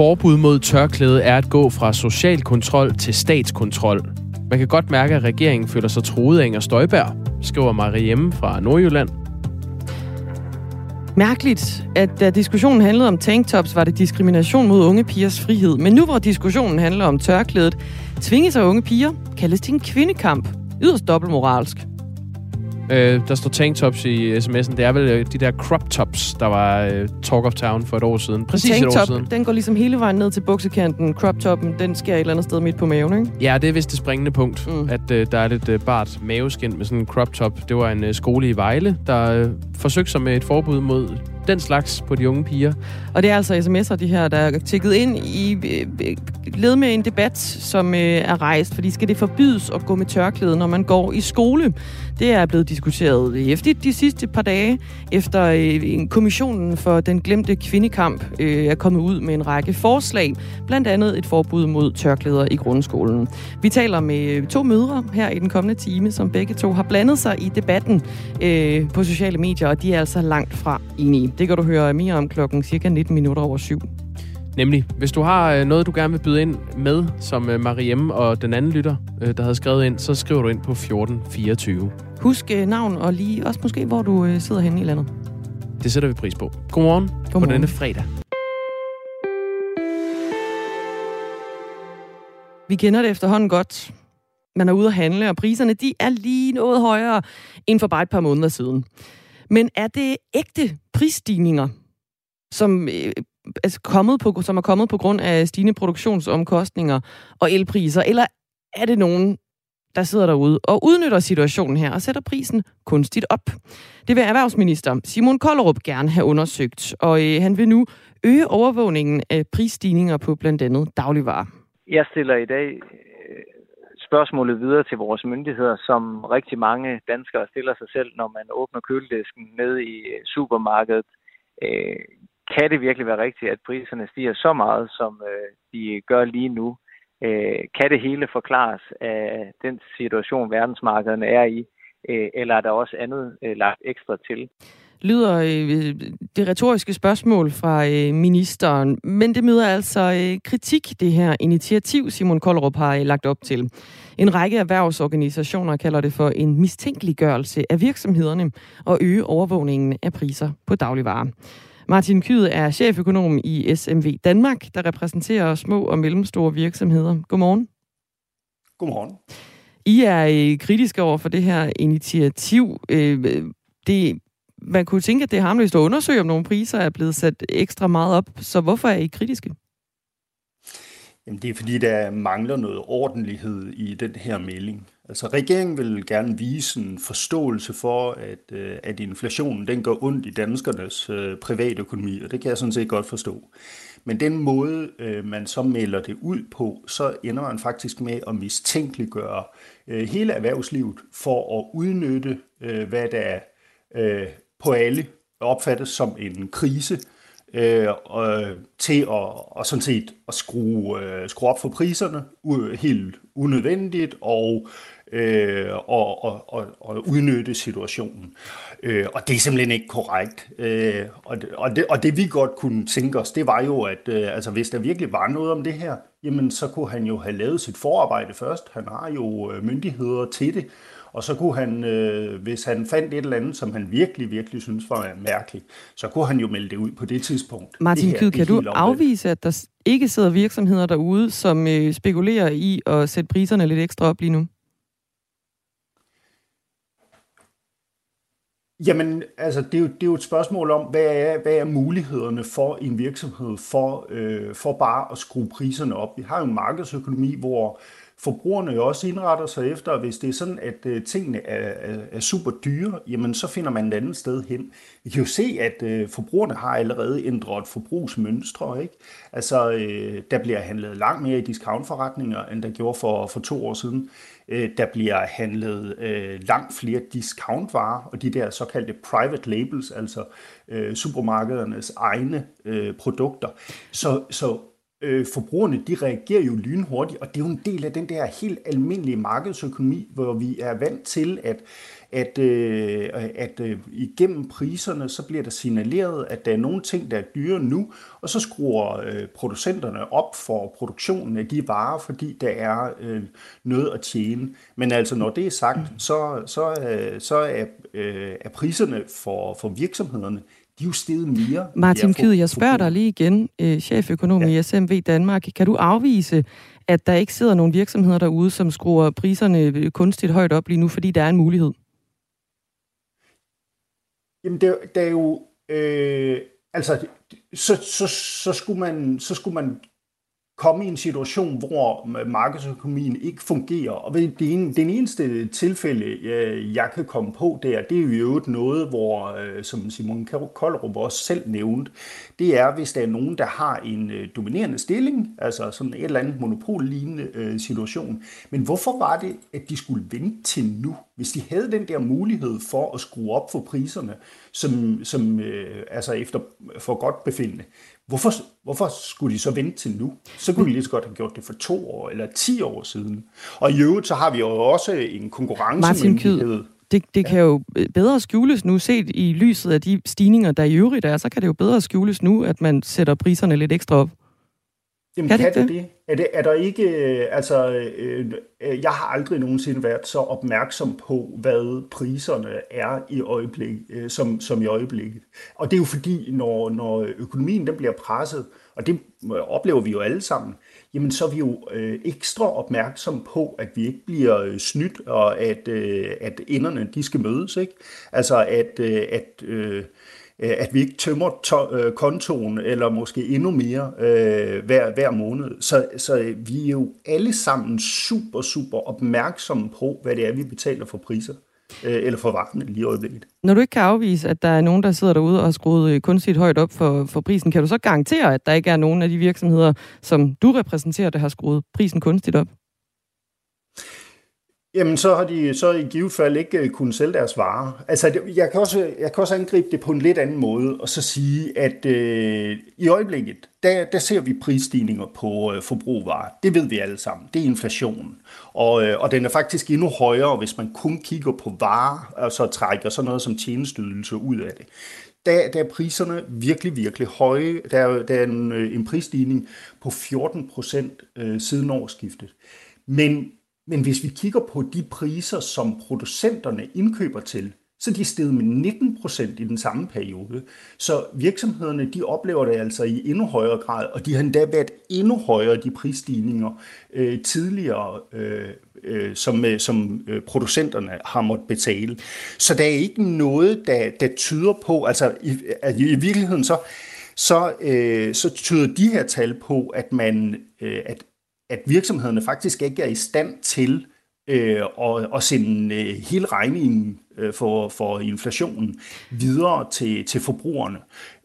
forbud mod tørklæde er at gå fra social kontrol til statskontrol. Man kan godt mærke, at regeringen føler sig troet af Inger Støjberg, skriver Mariemme fra Nordjylland. Mærkeligt, at da diskussionen handlede om tanktops, var det diskrimination mod unge pigers frihed. Men nu hvor diskussionen handler om tørklædet, tvinges af unge piger, kaldes til en kvindekamp. Yderst dobbeltmoralsk. Øh, der står tanktops i sms'en. Det er vel øh, de der crop tops, der var øh, Talk of Town for et år siden. Præcis et år siden. den går ligesom hele vejen ned til buksekanten. Crop toppen, den sker et eller andet sted midt på maven, ikke? Ja, det er vist det springende punkt, mm. at øh, der er lidt øh, bart maveskin med sådan en crop top. Det var en øh, skole i Vejle, der øh, forsøgte sig med et forbud mod den slags på de unge piger. Og det er altså sms'er, de her, der er tækket ind i øh, led med en debat, som øh, er rejst. Fordi skal det forbydes at gå med tørklæde, når man går i skole? Det er blevet diskuteret hæftigt de sidste par dage, efter øh, en kommissionen for den glemte kvindekamp øh, er kommet ud med en række forslag. Blandt andet et forbud mod tørklæder i grundskolen. Vi taler med øh, to mødre her i den kommende time, som begge to har blandet sig i debatten øh, på sociale medier, og de er altså langt fra enige. Det kan du høre mere om klokken cirka 19 minutter over syv. Nemlig, hvis du har øh, noget, du gerne vil byde ind med, som Mariem og den anden lytter, der havde skrevet ind, så skriver du ind på 1424. Husk navn og lige også måske, hvor du sidder henne i landet. Det sætter vi pris på. Godmorgen, Godmorgen. på denne fredag. Vi kender det efterhånden godt. Man er ude at handle, og priserne de er lige noget højere end for bare et par måneder siden. Men er det ægte prisstigninger, som, øh, er kommet på, som er kommet på grund af stigende produktionsomkostninger og elpriser, eller er det nogen, der sidder derude og udnytter situationen her og sætter prisen kunstigt op? Det vil erhvervsminister Simon Kollerup gerne have undersøgt, og øh, han vil nu øge overvågningen af prisstigninger på blandt andet dagligvarer. Jeg stiller i dag øh, spørgsmålet videre til vores myndigheder, som rigtig mange danskere stiller sig selv, når man åbner køledisken ned i øh, supermarkedet. Øh, kan det virkelig være rigtigt, at priserne stiger så meget, som øh, de gør lige nu? Øh, kan det hele forklares af den situation, verdensmarkederne er i? Øh, eller er der også andet øh, lagt ekstra til? lyder øh, det retoriske spørgsmål fra øh, ministeren, men det møder altså øh, kritik, det her initiativ, Simon Koldrup har øh, lagt op til. En række erhvervsorganisationer kalder det for en mistænkeliggørelse af virksomhederne og øge overvågningen af priser på dagligvarer. Martin Kyd er cheføkonom i SMV Danmark, der repræsenterer små og mellemstore virksomheder. Godmorgen. Godmorgen. I er øh, kritiske over for det her initiativ. Øh, det man kunne tænke, at det er harmløst at undersøge, om nogle priser er blevet sat ekstra meget op. Så hvorfor er I kritiske? Jamen, det er fordi, der mangler noget ordentlighed i den her melding. Altså, regeringen vil gerne vise en forståelse for, at, øh, at inflationen den går ondt i danskernes øh, privatøkonomi, og det kan jeg sådan set godt forstå. Men den måde, øh, man så melder det ud på, så ender man faktisk med at mistænkeliggøre øh, hele erhvervslivet for at udnytte, øh, hvad der øh, på alle opfattes som en krise, øh, og, til at, og sådan set at skrue, øh, skrue op for priserne u, helt unødvendigt og, øh, og, og, og, og udnytte situationen. Øh, og det er simpelthen ikke korrekt. Øh, og, det, og, det, og det vi godt kunne tænke os, det var jo, at øh, altså, hvis der virkelig var noget om det her, jamen så kunne han jo have lavet sit forarbejde først. Han har jo øh, myndigheder til det. Og så kunne han, øh, hvis han fandt et eller andet, som han virkelig, virkelig synes var mærkeligt, så kunne han jo melde det ud på det tidspunkt. Martin Kyd, kan du afvise, at der ikke sidder virksomheder derude, som øh, spekulerer i at sætte priserne lidt ekstra op lige nu? Jamen, altså, det er, jo, det er jo et spørgsmål om, hvad er, hvad er mulighederne for en virksomhed for, øh, for bare at skrue priserne op. Vi har jo en markedsøkonomi, hvor forbrugerne jo også indretter sig efter, hvis det er sådan, at øh, tingene er, er, er super dyre, jamen så finder man et andet sted hen. Vi kan jo se, at øh, forbrugerne har allerede ændret forbrugsmønstre. Ikke? Altså, øh, der bliver handlet langt mere i discountforretninger, end der gjorde for, for to år siden. Øh, der bliver handlet øh, langt flere discountvarer, og de der såkaldte private labels, altså øh, supermarkedernes egne øh, produkter. Så, så øh, forbrugerne, de reagerer jo lynhurtigt, og det er jo en del af den der helt almindelige markedsøkonomi, hvor vi er vant til, at, at, øh, at øh, igennem priserne, så bliver der signaleret, at der er nogle ting, der er dyre nu, og så skruer øh, producenterne op for produktionen af de varer, fordi der er øh, noget at tjene. Men altså, når det er sagt, så, så, øh, så er, øh, er priserne for, for virksomhederne, de er jo steget mere. Martin Kyd, jeg spørger dig lige igen, øh, cheføkonom ja. i SMV Danmark. Kan du afvise, at der ikke sidder nogle virksomheder derude, som skruer priserne kunstigt højt op lige nu, fordi der er en mulighed? Jamen, der, der er jo... Øh, altså, så, så, så, skulle man, så skulle man komme i en situation, hvor markedsøkonomien ikke fungerer. Og det ene, den eneste tilfælde, øh, jeg kan komme på der, det er jo øvrigt noget, hvor, øh, som Simon Koldrup også selv nævnte, det er, hvis der er nogen, der har en øh, dominerende stilling, altså sådan et eller andet monopollignende situation. Men hvorfor var det, at de skulle vente til nu, hvis de havde den der mulighed for at skrue op for priserne, som, som altså efter for godt befindende? Hvorfor, hvorfor skulle de så vente til nu? Så kunne de lige så godt have gjort det for to år eller ti år siden. Og i øvrigt så har vi jo også en konkurrencemyndighed. det, det kan jo bedre skjules nu, set i lyset af de stigninger, der i øvrigt er, så kan det jo bedre skjules nu, at man sætter priserne lidt ekstra op. Jamen, kan, kan det, det? Er, det, er der ikke, øh, altså, øh, øh, jeg har aldrig nogensinde været så opmærksom på, hvad priserne er i øjeblik, øh, som, som i øjeblikket. Og det er jo fordi, når, når økonomien den bliver presset, og det oplever vi jo alle sammen, jamen så er vi jo øh, ekstra opmærksom på, at vi ikke bliver øh, snydt, og at, øh, at enderne de skal mødes. Ikke? Altså at, øh, at øh, Øh, Øh, at vi ikke tømmer to- øh, kontoen, eller måske endnu mere øh, hver, hver måned. Så, så øh, vi er jo alle sammen super, super opmærksomme på, hvad det er, vi betaler for priser øh, eller for varme lige i øjeblikket. Når du ikke kan afvise, at der er nogen, der sidder derude og har skruet øh, kunstigt højt op for, for prisen, kan du så garantere, at der ikke er nogen af de virksomheder, som du repræsenterer, der har skruet prisen kunstigt op? Jamen, så har de så i givet fald ikke øh, kunnet sælge deres varer. Altså, jeg kan, også, jeg kan også angribe det på en lidt anden måde, og så sige, at øh, i øjeblikket, der, der ser vi prisstigninger på øh, forbrugvarer. Det ved vi alle sammen. Det er inflationen. Og, øh, og den er faktisk endnu højere, hvis man kun kigger på varer, og så trækker sådan noget som tjenestydelse ud af det. Der, der er priserne virkelig, virkelig høje. Der, der er en, øh, en prisstigning på 14 procent øh, siden årsskiftet. Men men hvis vi kigger på de priser, som producenterne indkøber til, så de steget med 19 procent i den samme periode. Så virksomhederne de oplever det altså i endnu højere grad, og de har endda været endnu højere, de prisstigninger øh, tidligere, øh, øh, som, øh, som øh, producenterne har måttet betale. Så der er ikke noget, der, der tyder på, altså i, at i virkeligheden så, så, øh, så tyder de her tal på, at man, øh, at at virksomhederne faktisk ikke er i stand til øh, at, at sende øh, hele regningen øh, for, for inflationen videre til, til forbrugerne.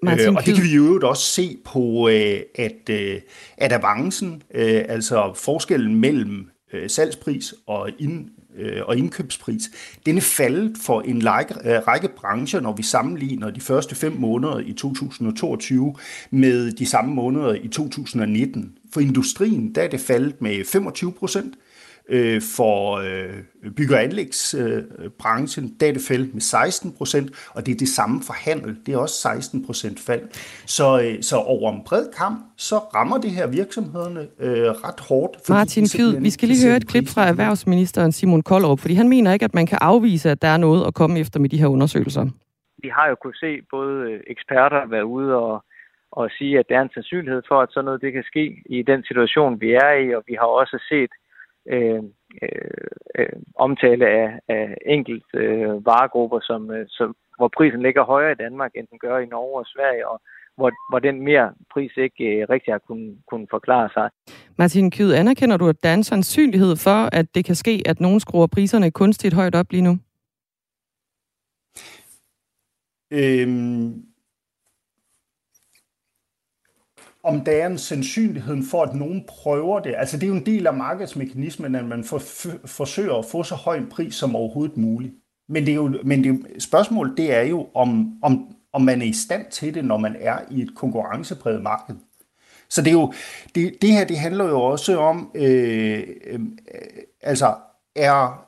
Øh, og det kan vi jo også se på, øh, at, øh, at avancen, øh, altså forskellen mellem øh, salgspris og ind, øh, og indkøbspris, den er faldet for en række, øh, række brancher, når vi sammenligner de første fem måneder i 2022 med de samme måneder i 2019. For industrien, der er det faldet med 25 procent. Øh, for øh, bygge- og anlægsbranchen, der er det faldet med 16 procent, og det er det samme for handel, det er også 16 procent fald. Så, øh, så over en bred kamp, så rammer det her virksomhederne øh, ret hårdt. Martin Fyd, vi skal lige høre et klip fra erhvervsministeren Simon Koldrup, fordi han mener ikke, at man kan afvise, at der er noget at komme efter med de her undersøgelser. Vi har jo kunnet se både eksperter være ude og og sige, at der er en sandsynlighed for, at sådan noget det kan ske i den situation, vi er i, og vi har også set øh, øh, øh, omtale af, af enkelt øh, varegrupper, som, øh, som, hvor prisen ligger højere i Danmark, end den gør i Norge og Sverige, og hvor, hvor den mere pris ikke øh, rigtig har kunnet, kunnet forklare sig. Martin Kyd, anerkender du, at der er en sandsynlighed for, at det kan ske, at nogen skruer priserne kunstigt højt op lige nu? Øhm, om der er en sandsynlighed for, at nogen prøver det. Altså det er jo en del af markedsmekanismen, at man for, forsøger at få så høj en pris som overhovedet muligt. Men, det er jo, men det, spørgsmålet det er jo, om, om, om man er i stand til det, når man er i et konkurrencepræget marked. Så det, er jo, det, det her det handler jo også om, øh, øh, altså er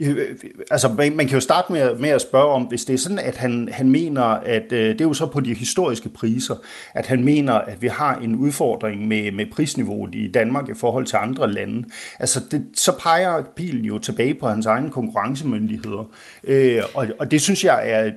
Øh, øh, altså, man, man kan jo starte med, med at spørge om, hvis det er sådan, at han, han mener, at øh, det er jo så på de historiske priser, at han mener, at vi har en udfordring med, med prisniveauet i Danmark i forhold til andre lande. Altså, det, så peger pilen jo tilbage på hans egne konkurrencemyndigheder. Øh, og, og det synes jeg er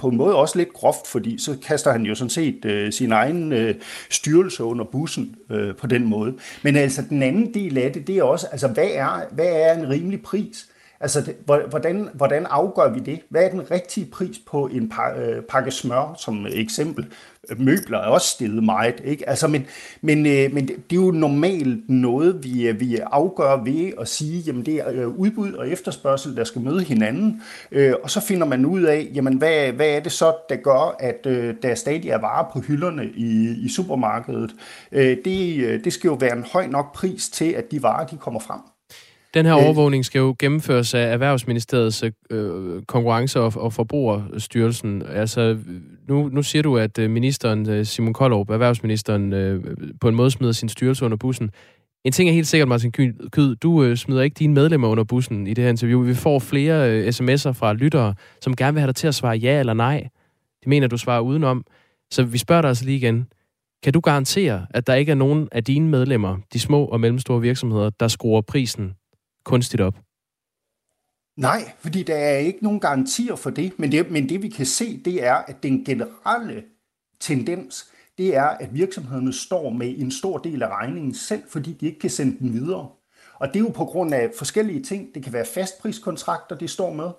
på en måde også lidt groft, fordi så kaster han jo sådan set øh, sin egen øh, styrelse under bussen øh, på den måde. Men altså, den anden del af det, det er også, altså, hvad er, hvad er en rimelig pris? Altså, det, hvordan, hvordan afgør vi det? Hvad er den rigtige pris på en øh, pakke smør, som eksempel? Møbler er også stillet meget, ikke? Altså, men, men, øh, men det er jo normalt noget, vi, øh, vi afgør ved at sige, jamen det er øh, udbud og efterspørgsel, der skal møde hinanden, øh, og så finder man ud af, jamen hvad, hvad er det så, der gør, at der stadig er varer på hylderne i, i supermarkedet? Det, det skal jo være en høj nok pris til, at de varer, de kommer frem. Den her overvågning skal jo gennemføres af Erhvervsministeriets øh, konkurrence- og, og forbrugerstyrelsen. Altså, nu, nu siger du, at øh, ministeren, øh, Simon Koldrup, erhvervsministeren, øh, på en måde smider sin styrelse under bussen. En ting er helt sikkert, Martin Kyd, du øh, smider ikke dine medlemmer under bussen i det her interview. Vi får flere øh, sms'er fra lyttere, som gerne vil have dig til at svare ja eller nej. De mener, du svarer udenom. Så vi spørger dig altså lige igen. Kan du garantere, at der ikke er nogen af dine medlemmer, de små og mellemstore virksomheder, der skruer prisen kunstigt op? Nej, fordi der er ikke nogen garantier for det. Men det, men det vi kan se, det er, at den generelle tendens, det er, at virksomhederne står med en stor del af regningen selv, fordi de ikke kan sende den videre. Og det er jo på grund af forskellige ting. Det kan være fastpriskontrakter, de står med.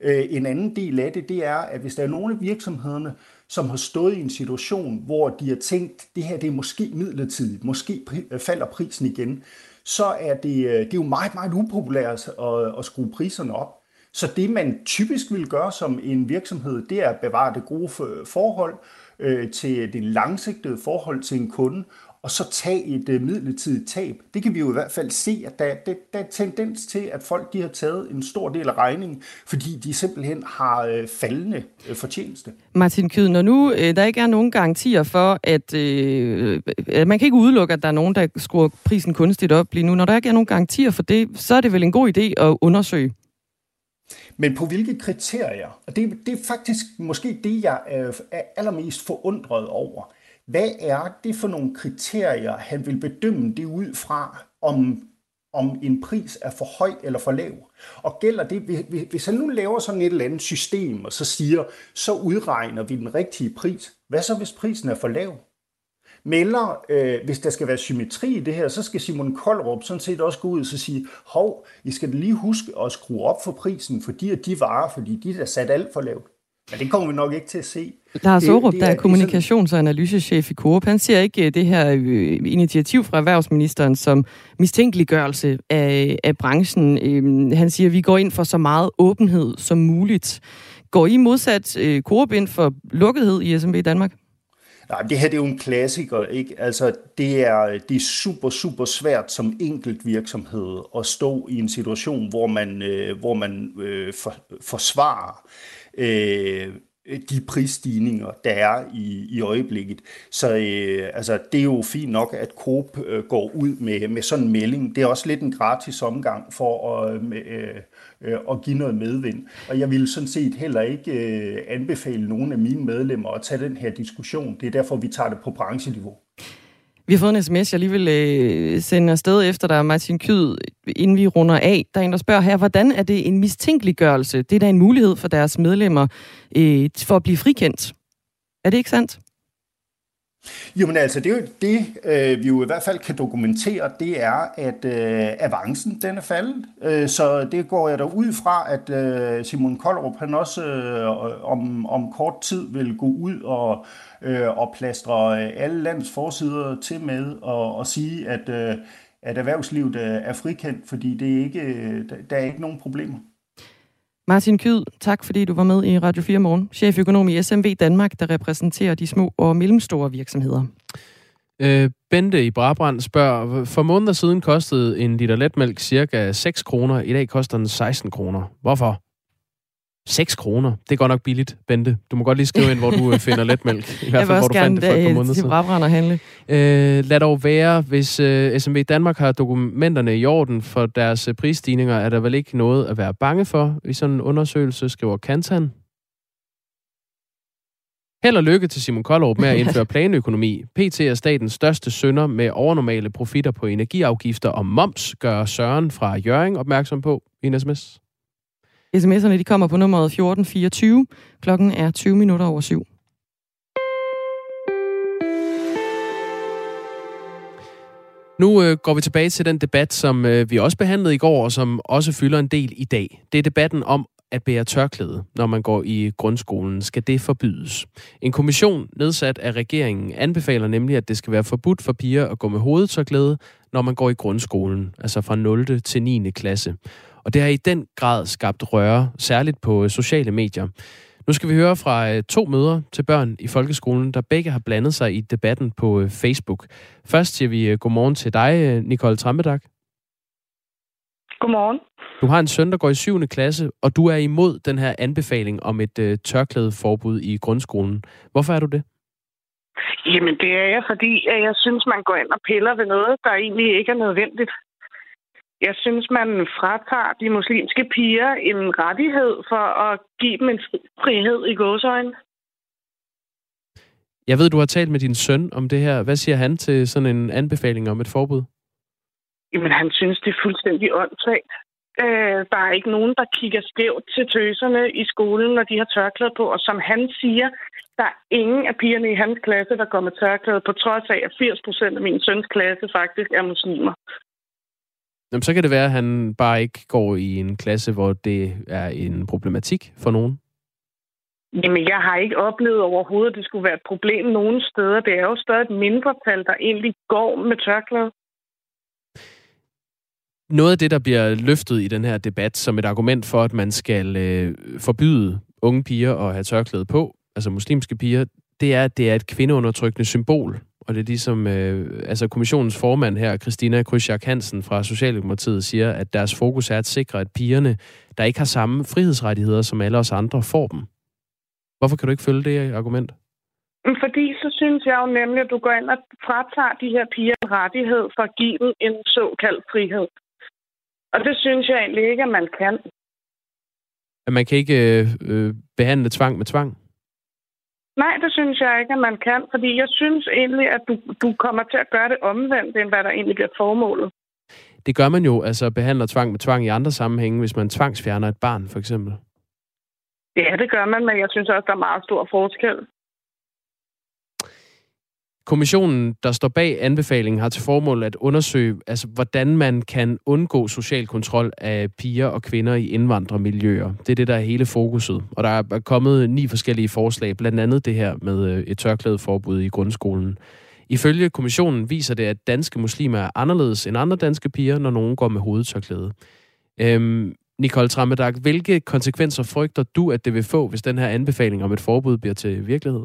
Øh, en anden del af det, det er, at hvis der er nogle af virksomhederne, som har stået i en situation, hvor de har tænkt, det her det er måske midlertidigt, måske øh, falder prisen igen, så er det, øh, det er jo meget, meget upopulært at, at skrue priserne op. Så det, man typisk vil gøre som en virksomhed, det er at bevare det gode forhold øh, til det langsigtede forhold til en kunde, og så tage et øh, midlertidigt tab. Det kan vi jo i hvert fald se, at der, der, der er tendens til, at folk de har taget en stor del af regningen, fordi de simpelthen har øh, faldende øh, fortjeneste. Martin Kyd, når nu øh, der ikke er nogen garantier for, at øh, man kan ikke udelukke, at der er nogen, der skruer prisen kunstigt op lige nu. Når der ikke er nogen garantier for det, så er det vel en god idé at undersøge? Men på hvilke kriterier? Og det, det er faktisk måske det, jeg er allermest forundret over. Hvad er det for nogle kriterier, han vil bedømme det ud fra, om, om en pris er for høj eller for lav? Og gælder det, hvis han nu laver sådan et eller andet system, og så siger, så udregner vi den rigtige pris. Hvad så, hvis prisen er for lav? Melder, øh, hvis der skal være symmetri i det her, så skal Simon Koldrup sådan set også gå ud og så sige, hov, I skal lige huske at skrue op for prisen for de og de varer, fordi de er sat alt for lavt. Men det kommer vi nok ikke til at se. Lars Aarup, der er kommunikations- og analysechef i Coop, han ser ikke øh, det her øh, initiativ fra erhvervsministeren som mistænkeliggørelse af, af branchen. Øhm, han siger, at vi går ind for så meget åbenhed som muligt. Går I modsat øh, Coop ind for lukkethed i SMB Danmark? Nej, det her det er jo en klassiker, ikke? Altså, det er, det er super, super svært som enkelt virksomhed at stå i en situation, hvor man, øh, hvor man øh, for, forsvarer øh, Øh, de prisstigninger, der er i, i øjeblikket. Så øh, altså, det er jo fint nok, at Coop øh, går ud med, med sådan en melding. Det er også lidt en gratis omgang for at, øh, øh, øh, at give noget medvind. Og jeg vil sådan set heller ikke øh, anbefale nogen af mine medlemmer at tage den her diskussion. Det er derfor, vi tager det på brancheniveau. Vi har fået en sms, jeg lige vil øh, sende afsted efter dig, Martin Kyd, inden vi runder af. Der er en, der spørger her, hvordan er det en mistænkeliggørelse? Det er da en mulighed for deres medlemmer øh, for at blive frikendt. Er det ikke sandt? Jo, men altså, det, er jo, det øh, vi jo i hvert fald kan dokumentere, det er, at øh, avancen den er faldet. Øh, så det går jeg da ud fra, at øh, Simon Koldrup, han også øh, om, om kort tid vil gå ud og, øh, og plastre øh, alle landets forsider til med og, og sige, at, øh, at erhvervslivet øh, er frikendt, fordi det er ikke, øh, der er ikke nogen problemer. Martin Kyd, tak fordi du var med i Radio 4 Morgen. Cheføkonom i SMV Danmark, der repræsenterer de små og mellemstore virksomheder. Øh, Bente i Brabrand spørger, for måneder siden kostede en liter letmælk cirka 6 kroner. I dag koster den 16 kroner. Hvorfor? 6 kroner. Det er godt nok billigt, Bente. Du må godt lige skrive ind, hvor du øh, finder letmælk. I hvert fald, hvor du fandt det for et par måneder siden. og handle. Øh, lad dog være, hvis øh, SMV Danmark har dokumenterne i orden for deres øh, prisstigninger, er der vel ikke noget at være bange for i sådan en undersøgelse, skriver Kantan. Held og lykke til Simon Koldrup med at indføre planøkonomi. PT er statens største sønder med overnormale profitter på energiafgifter og moms, gør Søren fra Jøring opmærksom på i en sms. SMS'erne de kommer på nummeret 1424. Klokken er 20 minutter over syv. Nu øh, går vi tilbage til den debat, som øh, vi også behandlede i går, og som også fylder en del i dag. Det er debatten om at bære tørklæde, når man går i grundskolen. Skal det forbydes? En kommission nedsat af regeringen anbefaler nemlig, at det skal være forbudt for piger at gå med hovedtørklæde, når man går i grundskolen, altså fra 0. til 9. klasse. Og det har i den grad skabt røre, særligt på sociale medier. Nu skal vi høre fra øh, to møder til børn i folkeskolen, der begge har blandet sig i debatten på øh, Facebook. Først siger vi øh, godmorgen til dig, Nicole Trampedak. Godmorgen. Du har en søn, der går i 7. klasse, og du er imod den her anbefaling om et tørklædeforbud i grundskolen. Hvorfor er du det? Jamen, det er jeg, fordi jeg synes, man går ind og piller ved noget, der egentlig ikke er nødvendigt. Jeg synes, man fratager de muslimske piger en rettighed for at give dem en frihed i gåsøjne. Jeg ved, du har talt med din søn om det her. Hvad siger han til sådan en anbefaling om et forbud? Jamen, han synes, det er fuldstændig åndssvagt. Øh, der er ikke nogen, der kigger skævt til tøserne i skolen, når de har tørklæde på. Og som han siger, der er ingen af pigerne i hans klasse, der går med tørklæde, på trods af, at 80 procent af min søns klasse faktisk er muslimer. Jamen, så kan det være, at han bare ikke går i en klasse, hvor det er en problematik for nogen. Jamen, jeg har ikke oplevet overhovedet, at det skulle være et problem nogen steder. Det er jo stadig et mindretal, der egentlig går med tørklæde. Noget af det, der bliver løftet i den her debat som et argument for, at man skal øh, forbyde unge piger at have tørklæde på, altså muslimske piger, det er, at det er et kvindeundertrykkende symbol. Og det er ligesom, øh, altså kommissionens formand her, Christina Krysjak Hansen fra Socialdemokratiet, siger, at deres fokus er at sikre, at pigerne, der ikke har samme frihedsrettigheder som alle os andre, får dem. Hvorfor kan du ikke følge det argument? Fordi så synes jeg jo nemlig, at du går ind og fratager de her piger en rettighed for at give dem en såkaldt frihed. Og det synes jeg egentlig ikke, at man kan. At man kan ikke øh, behandle tvang med tvang? Nej, det synes jeg ikke, at man kan, fordi jeg synes egentlig, at du, du kommer til at gøre det omvendt, end hvad der egentlig bliver formålet. Det gør man jo, altså behandler tvang med tvang i andre sammenhænge, hvis man tvangsfjerner et barn, for eksempel. Ja, det gør man, men jeg synes også, der er meget stor forskel. Kommissionen, der står bag anbefalingen, har til formål at undersøge, altså, hvordan man kan undgå social kontrol af piger og kvinder i indvandrermiljøer. Det er det, der er hele fokuset. Og der er kommet ni forskellige forslag, blandt andet det her med øh, et tørklædeforbud i grundskolen. Ifølge kommissionen viser det, at danske muslimer er anderledes end andre danske piger, når nogen går med hovedtørklæde. Øhm, Nicole Trammedag, hvilke konsekvenser frygter du, at det vil få, hvis den her anbefaling om et forbud bliver til virkelighed?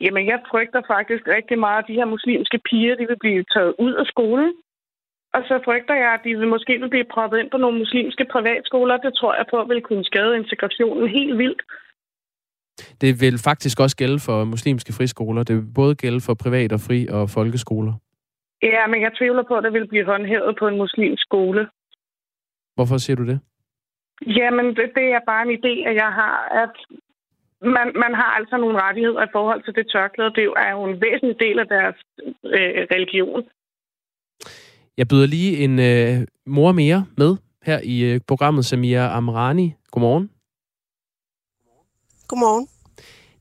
Jamen, jeg frygter faktisk rigtig meget, at de her muslimske piger, de vil blive taget ud af skolen. Og så frygter jeg, at de vil måske vil blive proppet ind på nogle muslimske privatskoler. Det tror jeg på vil kunne skade integrationen helt vildt. Det vil faktisk også gælde for muslimske friskoler. Det vil både gælde for privat og fri og folkeskoler. Ja, men jeg tvivler på, at det vil blive håndhævet på en muslimsk skole. Hvorfor siger du det? Jamen, det, det er bare en idé, at jeg har, at man, man har altså nogle rettigheder i forhold til det tørklæde. Det er jo en væsentlig del af deres øh, religion. Jeg byder lige en øh, mor mere med her i øh, programmet, Samia Amrani. Godmorgen. Godmorgen.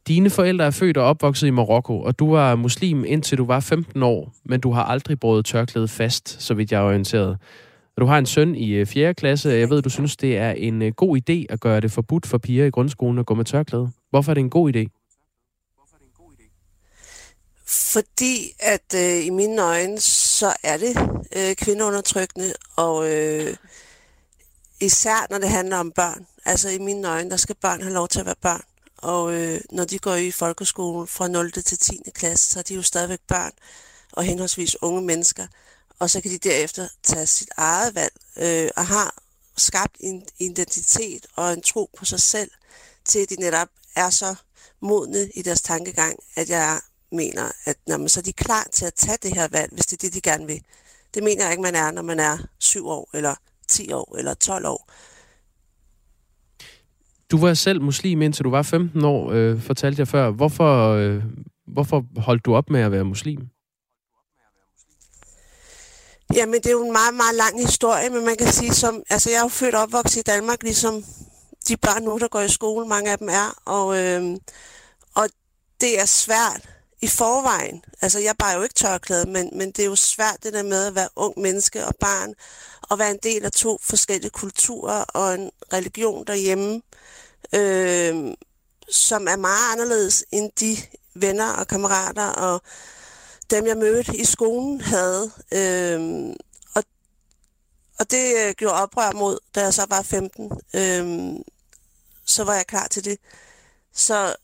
Dine forældre er født og opvokset i Marokko, og du var muslim indtil du var 15 år, men du har aldrig brugt tørklæde fast, så vidt jeg er orienteret. Du har en søn i øh, 4. Klasse, og jeg ved, du synes, det er en øh, god idé at gøre det forbudt for piger i grundskolen at gå med tørklæde. Hvorfor er det en god idé? Fordi at øh, i mine øjne, så er det øh, kvindeundertrykkende, og øh, især når det handler om børn. Altså i mine øjne, der skal børn have lov til at være børn. Og øh, når de går i folkeskolen fra 0. til 10. klasse, så er de jo stadigvæk børn og henholdsvis unge mennesker. Og så kan de derefter tage sit eget valg, øh, og har skabt en identitet og en tro på sig selv, til at de netop er så modne i deres tankegang, at jeg mener, at når man, så er de klar til at tage det her valg, hvis det er det, de gerne vil. Det mener jeg ikke, man er, når man er 7 år, eller 10 år, eller 12 år. Du var selv muslim, indtil du var 15 år, øh, fortalte jeg før. Hvorfor, øh, hvorfor holdt du op med at være muslim? Jamen, det er jo en meget, meget lang historie, men man kan sige, som, altså jeg er jo født og opvokset i Danmark, ligesom de børn nu, der går i skole, mange af dem er, og, øh, og det er svært i forvejen. Altså, jeg bare jo ikke tørklæde, men, men det er jo svært det der med at være ung menneske og barn, og være en del af to forskellige kulturer og en religion derhjemme, øh, som er meget anderledes end de venner og kammerater og dem, jeg mødte i skolen, havde. Øhm, og, og det øh, gjorde oprør mod, da jeg så var 15. Øhm, så var jeg klar til det. Så,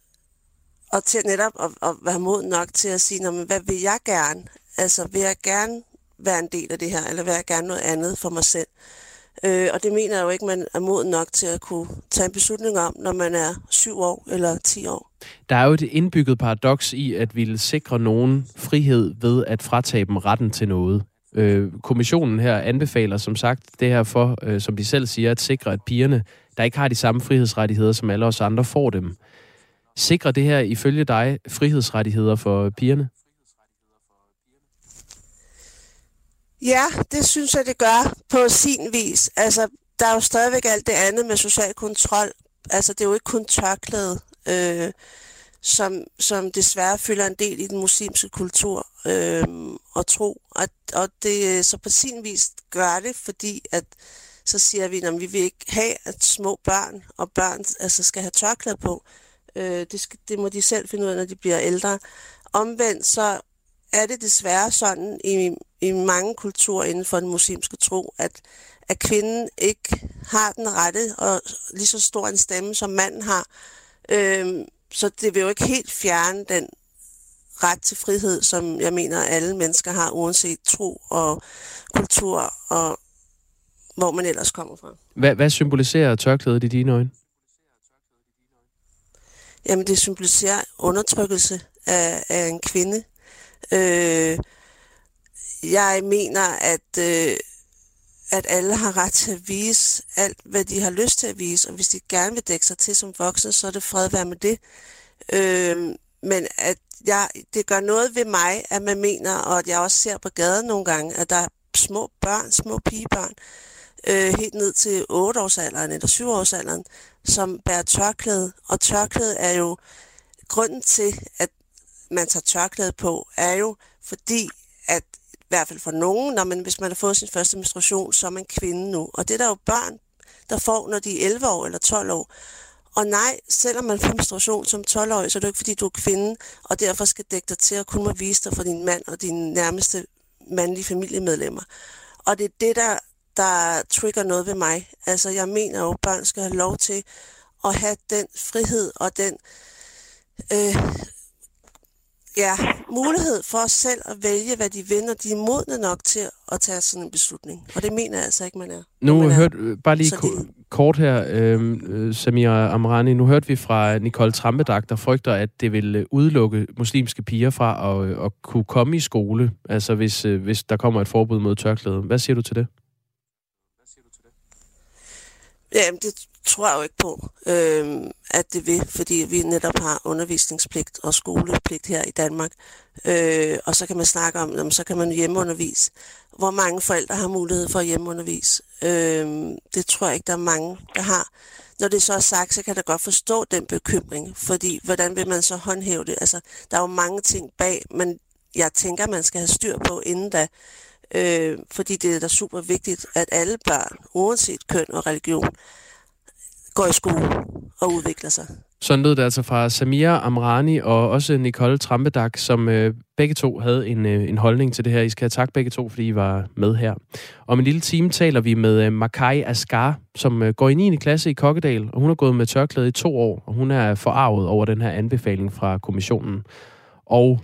og til netop at, at være mod nok til at sige, men hvad vil jeg gerne? Altså, vil jeg gerne være en del af det her, eller vil jeg gerne noget andet for mig selv? Øh, Øh, og det mener jeg jo ikke, man er moden nok til at kunne tage en beslutning om, når man er syv år eller 10 år. Der er jo et indbygget paradoks i, at vi vil sikre nogen frihed ved at fratage dem retten til noget. Øh, kommissionen her anbefaler som sagt det her for, øh, som de selv siger, at sikre, at pigerne, der ikke har de samme frihedsrettigheder, som alle os andre, får dem. Sikrer det her ifølge dig frihedsrettigheder for pigerne? Ja, det synes jeg, det gør på sin vis. Altså, der er jo stadigvæk alt det andet med social kontrol. Altså, det er jo ikke kun tørklæde, øh, som, som desværre fylder en del i den muslimske kultur øh, og tro. Og, og det så på sin vis gør det, fordi at så siger vi, at vi vil ikke have, at små børn og børn altså, skal have tørklæde på. Øh, det, skal, det må de selv finde ud af, når de bliver ældre. Omvendt så er det desværre sådan i, i mange kulturer inden for den muslimske tro, at, at kvinden ikke har den rette og lige så stor en stemme, som manden har. Øhm, så det vil jo ikke helt fjerne den ret til frihed, som jeg mener, alle mennesker har, uanset tro og kultur og hvor man ellers kommer fra. Hvad, hvad symboliserer tørklædet i dine øjne? Jamen, det symboliserer undertrykkelse af, af en kvinde. Øh, jeg mener, at, øh, at alle har ret til at vise alt, hvad de har lyst til at vise, og hvis de gerne vil dække sig til som voksne, så er det fred være med det. Øh, men at jeg, det gør noget ved mig, at man mener, og at jeg også ser på gaden nogle gange, at der er små børn, små pigebørn, øh, helt ned til 8-årsalderen eller 7-årsalderen, som bærer tørklæde. Og tørklæde er jo grunden til, at man tager tørklæde på, er jo fordi, at i hvert fald for nogen, når man, hvis man har fået sin første menstruation, så er man kvinde nu. Og det er der jo børn, der får, når de er 11 år eller 12 år. Og nej, selvom man får menstruation som 12-årig, så er det ikke, fordi du er kvinde, og derfor skal dække dig til at kun må vise dig for din mand og dine nærmeste mandlige familiemedlemmer. Og det er det, der, der trigger noget ved mig. Altså, jeg mener jo, at børn skal have lov til at have den frihed og den øh, ja, mulighed for os selv at vælge, hvad de vil, de er modne nok til at tage sådan en beslutning. Og det mener jeg altså ikke, man er. Nu man hørte øh, bare lige ko- kort her, øhm, øh, Samira Amrani, nu hørte vi fra Nicole Trampedag, der frygter, at det vil øh, udelukke muslimske piger fra at, øh, at kunne komme i skole, altså hvis, hvis der kommer et forbud mod tørklæde. Hvad siger du til det? Jamen, det tror jeg jo ikke på, øh, at det vil, fordi vi netop har undervisningspligt og skolepligt her i Danmark. Øh, og så kan man snakke om, jamen, så kan man hjemmeundervise. Hvor mange forældre har mulighed for at hjemmeundervise? Øh, det tror jeg ikke, der er mange, der har. Når det så er sagt, så kan jeg godt forstå den bekymring, fordi hvordan vil man så håndhæve det? Altså, der er jo mange ting bag, men jeg tænker, man skal have styr på inden da. Øh, fordi det er da super vigtigt, at alle børn, uanset køn og religion, går i skole og udvikler sig. Sådan lød det altså fra Samira Amrani og også Nicole Trampedak, som øh, begge to havde en, øh, en holdning til det her. I skal have tak begge to, fordi I var med her. Om en lille time taler vi med øh, Makai Askar, som øh, går i 9. klasse i Kokkedal, og hun har gået med tørklæde i to år, og hun er forarvet over den her anbefaling fra kommissionen. Og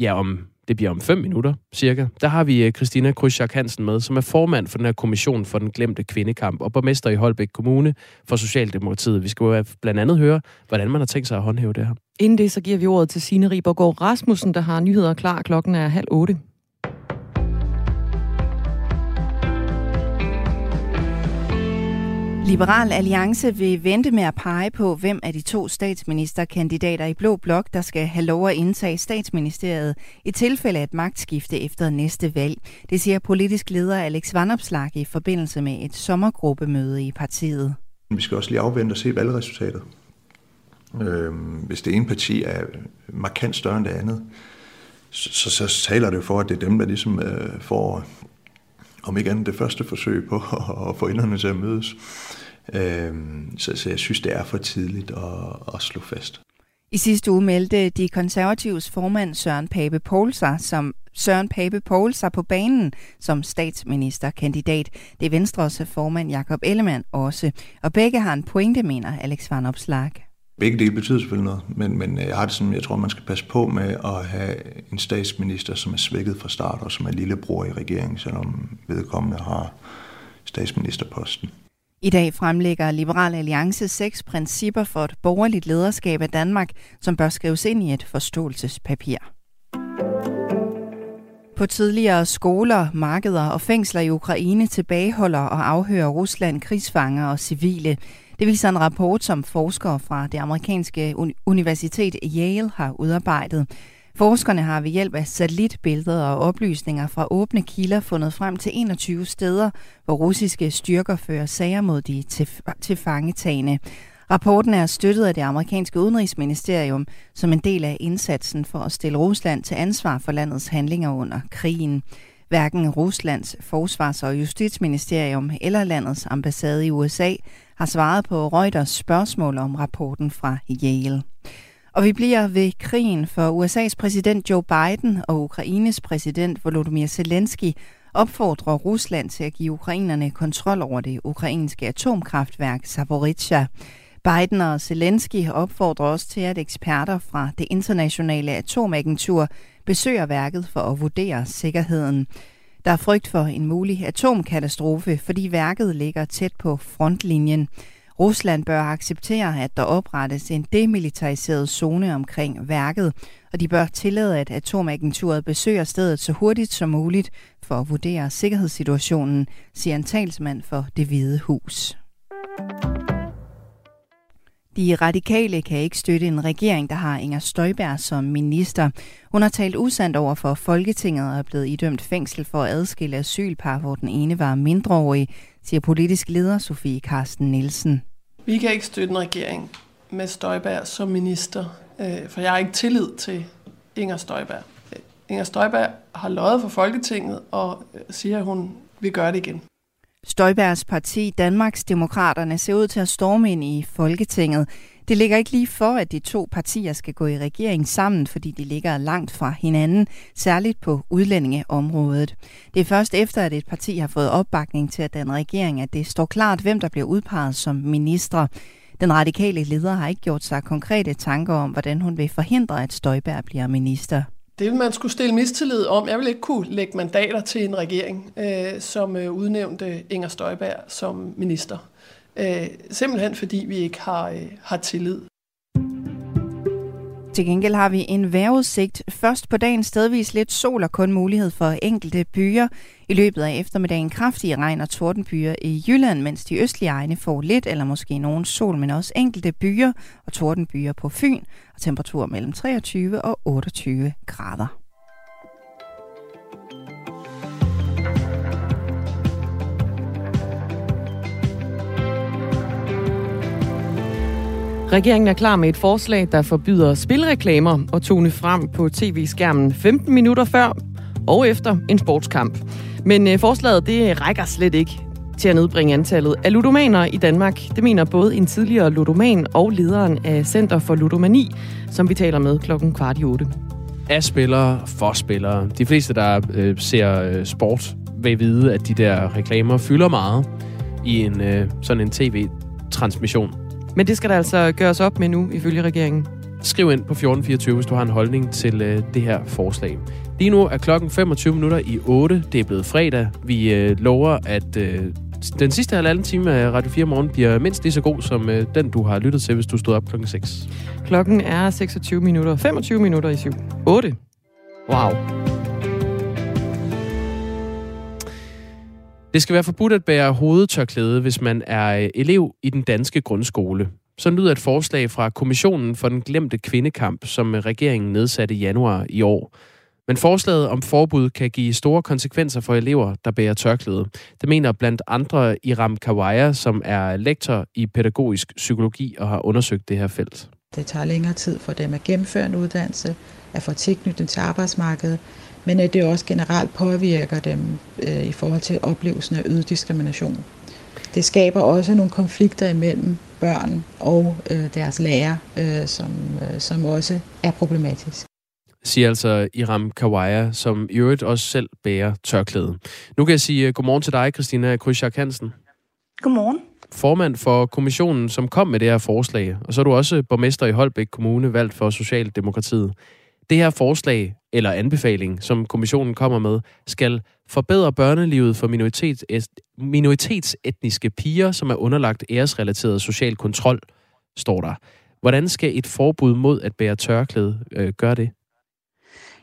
ja, om det bliver om fem minutter, cirka. Der har vi øh, Christina Krysjak Hansen med, som er formand for den her kommission for den glemte kvindekamp, og borgmester i Holbæk Kommune for Socialdemokratiet. Vi skal jo blandt andet høre, hvordan man har tænkt sig at håndhæve det her. Inden det, så giver vi ordet til Signe Ribergaard Rasmussen, der har nyheder klar. Klokken er halv otte. Liberal Alliance vil vente med at pege på, hvem af de to statsministerkandidater i Blå Blok, der skal have lov at indtage statsministeriet i tilfælde af et magtskifte efter næste valg. Det siger politisk leder Alex Vanopslag i forbindelse med et sommergruppemøde i partiet. Vi skal også lige afvente og se valgresultatet. Øhm, hvis det ene parti er markant større end det andet, så, så, så taler det for, at det er dem, der ligesom øh, får om ikke andet det første forsøg på at få inderne til at mødes. Øhm, så, så jeg synes, det er for tidligt at, at slå fast. I sidste uge meldte de konservatives formand Søren Pape Poul sig som Søren Pape Poul sig på banen som statsministerkandidat. Det er Venstres formand Jakob Ellemann også. Og begge har en pointe, mener Alex Van Opslag. Begge dele betyder selvfølgelig noget, men, men øh, jeg har det sådan, jeg tror, man skal passe på med at have en statsminister, som er svækket fra start, og som er lillebror i regeringen, selvom vedkommende har statsministerposten. I dag fremlægger Liberal Alliance seks principper for et borgerligt lederskab af Danmark, som bør skrives ind i et forståelsespapir. På tidligere skoler, markeder og fængsler i Ukraine tilbageholder og afhører Rusland krigsfanger og civile. Det viser en rapport, som forskere fra det amerikanske universitet Yale har udarbejdet. Forskerne har ved hjælp af satellitbilleder og oplysninger fra åbne kilder fundet frem til 21 steder, hvor russiske styrker fører sager mod de tilfangetagende. Rapporten er støttet af det amerikanske udenrigsministerium som en del af indsatsen for at stille Rusland til ansvar for landets handlinger under krigen. Hverken Ruslands forsvars- og justitsministerium eller landets ambassade i USA har svaret på Reuters spørgsmål om rapporten fra Yale. Og vi bliver ved krigen, for USA's præsident Joe Biden og Ukraines præsident Volodymyr Zelensky opfordrer Rusland til at give ukrainerne kontrol over det ukrainske atomkraftværk Zaporizhia. Biden og Zelensky opfordrer også til, at eksperter fra det internationale atomagentur besøger værket for at vurdere sikkerheden. Der er frygt for en mulig atomkatastrofe, fordi værket ligger tæt på frontlinjen. Rusland bør acceptere, at der oprettes en demilitariseret zone omkring værket, og de bør tillade, at atomagenturet besøger stedet så hurtigt som muligt for at vurdere sikkerhedssituationen, siger en talsmand for det hvide hus. De radikale kan ikke støtte en regering, der har Inger Støjberg som minister. Hun har talt usandt over for Folketinget og er blevet idømt fængsel for at adskille asylpar, hvor den ene var mindreårig, siger politisk leder Sofie Karsten Nielsen. Vi kan ikke støtte en regering med Støjberg som minister, øh, for jeg har ikke tillid til Inger Støjberg. Øh, Inger Støjberg har løjet for Folketinget og øh, siger, at hun vil gøre det igen. Støjbergs parti, Danmarks Demokraterne, ser ud til at storme ind i Folketinget. Det ligger ikke lige for, at de to partier skal gå i regering sammen, fordi de ligger langt fra hinanden, særligt på udlændingeområdet. Det er først efter, at et parti har fået opbakning til at danne regering, at det står klart, hvem der bliver udpeget som ministre. Den radikale leder har ikke gjort sig konkrete tanker om, hvordan hun vil forhindre, at Støjberg bliver minister. Det vil man skulle stille mistillid om. Jeg vil ikke kunne lægge mandater til en regering, øh, som øh, udnævnte Inger Støjberg som minister. Øh, simpelthen fordi vi ikke har, øh, har tillid. Til gengæld har vi en vejrudsigt. Først på dagen stedvis lidt sol og kun mulighed for enkelte byer. I løbet af eftermiddagen kraftige regn og tordenbyer i Jylland, mens de østlige egne får lidt eller måske nogen sol, men også enkelte byer og tordenbyer på Fyn. Og temperatur mellem 23 og 28 grader. Regeringen er klar med et forslag, der forbyder spilreklamer og tone frem på tv-skærmen 15 minutter før og efter en sportskamp. Men øh, forslaget det rækker slet ikke til at nedbringe antallet af ludomaner i Danmark. Det mener både en tidligere ludoman og lederen af Center for Ludomani, som vi taler med klokken kvart i otte. Af spillere for spillere. De fleste, der øh, ser øh, sport, vil vide, at de der reklamer fylder meget i en øh, sådan en tv-transmission. Men det skal der altså gøres op med nu, ifølge regeringen. Skriv ind på 1424, hvis du har en holdning til øh, det her forslag. Lige nu er klokken 25 minutter i 8. Det er blevet fredag. Vi øh, lover, at øh, den sidste halvanden time af Radio 4 Morgen bliver mindst lige så god som øh, den, du har lyttet til, hvis du stod op klokken 6. Klokken er 26 minutter. 25 minutter i 7. 8. Wow. Det skal være forbudt at bære hovedtørklæde, hvis man er øh, elev i den danske grundskole. Så lyder et forslag fra Kommissionen for den glemte kvindekamp, som øh, regeringen nedsatte i januar i år. Men forslaget om forbud kan give store konsekvenser for elever, der bærer tørklæde. Det mener blandt andre Iram Kawaya, som er lektor i pædagogisk psykologi og har undersøgt det her felt. Det tager længere tid for dem at gennemføre en uddannelse, at få tilknytning til arbejdsmarkedet, men at det også generelt påvirker dem øh, i forhold til oplevelsen af øget diskrimination. Det skaber også nogle konflikter imellem børn og øh, deres lærer, øh, som, øh, som også er problematisk siger altså Iram Kawaya, som i øvrigt også selv bærer tørklæde. Nu kan jeg sige uh, godmorgen til dig, Christina Krysjak Hansen. Godmorgen. Formand for kommissionen, som kom med det her forslag, og så er du også borgmester i Holbæk Kommune, valgt for Socialdemokratiet. Det her forslag, eller anbefaling, som kommissionen kommer med, skal forbedre børnelivet for minoritets, minoritetsetniske piger, som er underlagt æresrelateret social kontrol, står der. Hvordan skal et forbud mod at bære tørklæde øh, gøre det?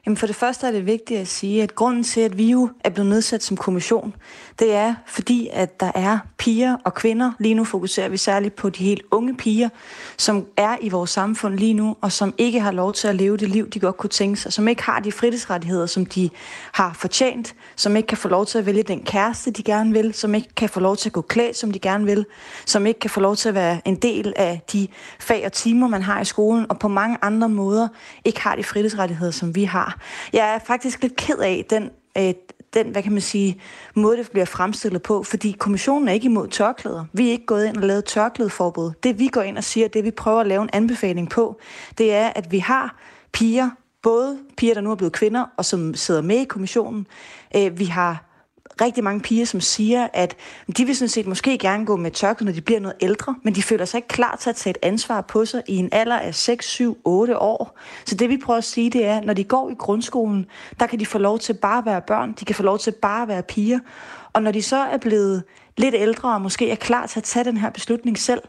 Jamen for det første er det vigtigt at sige, at grunden til, at vi jo er blevet nedsat som kommission, det er fordi, at der er piger og kvinder. Lige nu fokuserer vi særligt på de helt unge piger, som er i vores samfund lige nu, og som ikke har lov til at leve det liv, de godt kunne tænke sig, som ikke har de fritidsrettigheder, som de har fortjent, som ikke kan få lov til at vælge den kæreste, de gerne vil, som ikke kan få lov til at gå klædt, som de gerne vil, som ikke kan få lov til at være en del af de fag og timer, man har i skolen, og på mange andre måder ikke har de fritidsrettigheder, som vi har. Jeg er faktisk lidt ked af den, øh, den, hvad kan man sige, måde, det bliver fremstillet på, fordi kommissionen er ikke imod tørklæder. Vi er ikke gået ind og lavet tørklædeforbud. Det vi går ind og siger, det vi prøver at lave en anbefaling på, det er, at vi har piger, både piger, der nu er blevet kvinder, og som sidder med i kommissionen. Øh, vi har rigtig mange piger, som siger, at de vil sådan set måske gerne gå med tørklæde, når de bliver noget ældre, men de føler sig ikke klar til at tage et ansvar på sig i en alder af 6, 7, 8 år. Så det vi prøver at sige, det er, når de går i grundskolen, der kan de få lov til bare at være børn, de kan få lov til bare at være piger. Og når de så er blevet lidt ældre og måske er klar til at tage den her beslutning selv,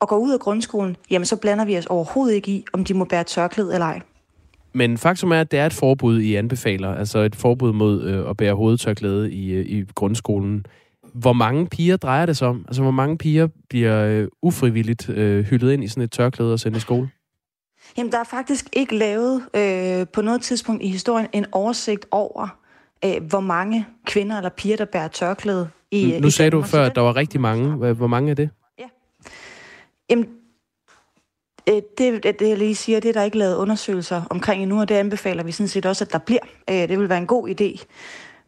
og går ud af grundskolen, jamen så blander vi os overhovedet ikke i, om de må bære tørklæde eller ej. Men faktum er, at det er et forbud, I anbefaler. Altså et forbud mod øh, at bære hovedtørklæde i, øh, i grundskolen. Hvor mange piger drejer det sig om? Altså hvor mange piger bliver øh, ufrivilligt øh, hyldet ind i sådan et tørklæde og sendt i skole? Jamen, der er faktisk ikke lavet øh, på noget tidspunkt i historien en oversigt over, øh, hvor mange kvinder eller piger, der bærer tørklæde i Nu i sagde Danmark. du før, at der var rigtig mange. Hvor mange er det? Ja. Jamen, Øh, Øh, det, det, det, jeg lige siger, det er der ikke lavet undersøgelser omkring endnu, og det anbefaler vi sådan set også, at der bliver. Øh, det vil være en god idé.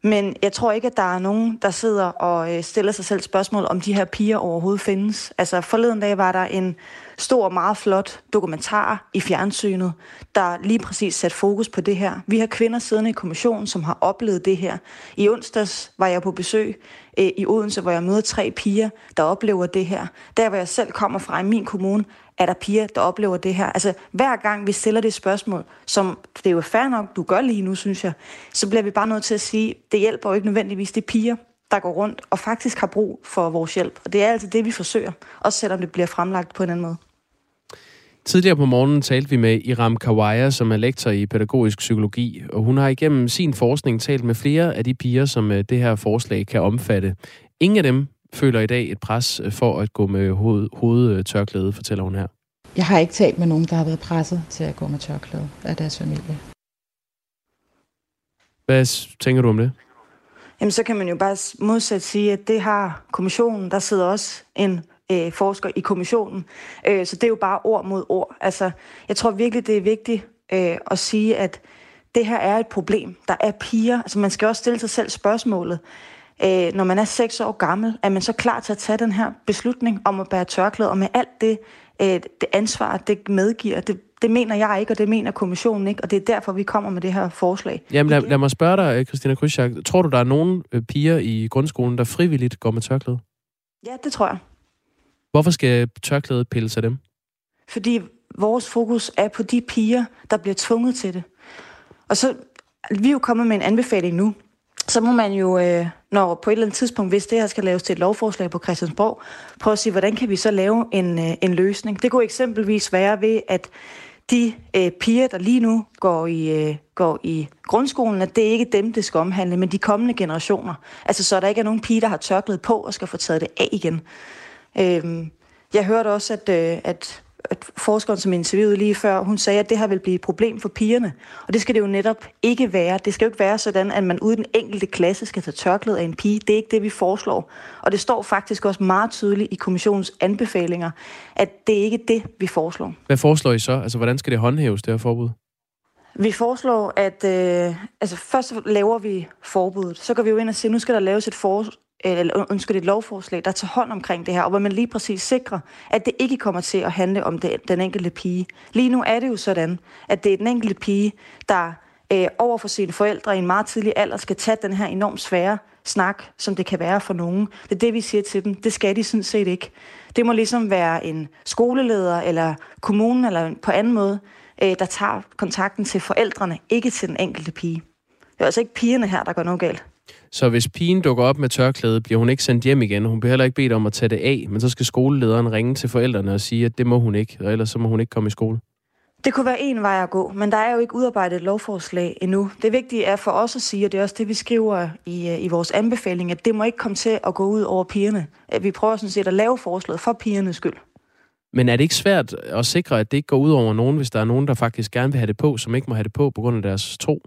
Men jeg tror ikke, at der er nogen, der sidder og øh, stiller sig selv spørgsmål, om de her piger overhovedet findes. Altså forleden dag var der en stor, meget flot dokumentar i fjernsynet, der lige præcis satte fokus på det her. Vi har kvinder siddende i kommissionen, som har oplevet det her. I onsdags var jeg på besøg i Odense, hvor jeg møder tre piger, der oplever det her. Der, hvor jeg selv kommer fra i min kommune, er der piger, der oplever det her. Altså, hver gang vi stiller det spørgsmål, som det er jo fair nok, du gør lige nu, synes jeg, så bliver vi bare nødt til at sige, det hjælper jo ikke nødvendigvis de piger, der går rundt og faktisk har brug for vores hjælp. Og det er altså det, vi forsøger, også selvom det bliver fremlagt på en anden måde. Tidligere på morgenen talte vi med Iram Kawaya, som er lektor i pædagogisk psykologi, og hun har igennem sin forskning talt med flere af de piger, som øh, det her forslag kan omfatte. Ingen af dem føler i dag et pres øh, for at gå med hoved, hovedtørklæde, fortæller hun her. Jeg har ikke talt med nogen, der har været presset til at gå med tørklæde af deres familie. Hvad tænker du om det? Jamen, så kan man jo bare modsat sige, at det har kommissionen. Der sidder også en øh, forsker i kommissionen. Øh, så det er jo bare ord mod ord. Altså, jeg tror virkelig, det er vigtigt øh, at sige, at det her er et problem. Der er piger. Altså, man skal også stille sig selv spørgsmålet øh, når man er seks år gammel, er man så klar til at tage den her beslutning om at bære tørklæde, og med alt det, øh, det ansvar, det medgiver, det, det mener jeg ikke, og det mener kommissionen ikke, og det er derfor, vi kommer med det her forslag. Jamen lad, lad mig spørge dig, øh, Christina Krysjak. Tror du, der er nogen øh, piger i grundskolen, der frivilligt går med tørklæde? Ja, det tror jeg. Hvorfor skal tørklædet pille sig dem? Fordi vores fokus er på de piger, der bliver tvunget til det. Og så, vi er jo kommet med en anbefaling nu, så må man jo, øh, når på et eller andet tidspunkt, hvis det her skal laves til et lovforslag på Christiansborg, prøve at sige, hvordan kan vi så lave en, øh, en løsning. Det kunne eksempelvis være ved, at de øh, piger, der lige nu går i, øh, går i grundskolen, at det er ikke dem, det skal omhandle, men de kommende generationer. Altså så der ikke er nogen piger, der har tørklet på og skal få taget det af igen. Øh, jeg hørte også, at, øh, at at forskeren, som interviewede lige før, hun sagde, at det her vil blive et problem for pigerne. Og det skal det jo netop ikke være. Det skal jo ikke være sådan, at man uden den enkelte klasse skal tage tørklæde af en pige. Det er ikke det, vi foreslår. Og det står faktisk også meget tydeligt i kommissionens anbefalinger, at det er ikke det, vi foreslår. Hvad foreslår I så? Altså, hvordan skal det håndhæves, det her forbud? Vi foreslår, at øh, altså først laver vi forbuddet. Så går vi jo ind og siger, nu skal der laves et, for, eller undskyld, det et lovforslag, der tager hånd omkring det her, og hvor man lige præcis sikrer, at det ikke kommer til at handle om det, den enkelte pige. Lige nu er det jo sådan, at det er den enkelte pige, der øh, over for sine forældre i en meget tidlig alder skal tage den her enormt svære snak, som det kan være for nogen. Det er det, vi siger til dem. Det skal de sådan set ikke. Det må ligesom være en skoleleder, eller kommunen, eller på anden måde, øh, der tager kontakten til forældrene, ikke til den enkelte pige. Det er altså ikke pigerne her, der går noget galt. Så hvis pigen dukker op med tørklæde, bliver hun ikke sendt hjem igen. Hun bliver heller ikke bedt om at tage det af, men så skal skolelederen ringe til forældrene og sige, at det må hun ikke, og ellers så må hun ikke komme i skole. Det kunne være en vej at gå, men der er jo ikke udarbejdet et lovforslag endnu. Det vigtige er for os at sige, og det er også det, vi skriver i, øh, i vores anbefaling, at det må ikke komme til at gå ud over pigerne. Vi prøver sådan set at lave forslaget for pigernes skyld. Men er det ikke svært at sikre, at det ikke går ud over nogen, hvis der er nogen, der faktisk gerne vil have det på, som ikke må have det på på grund af deres tro?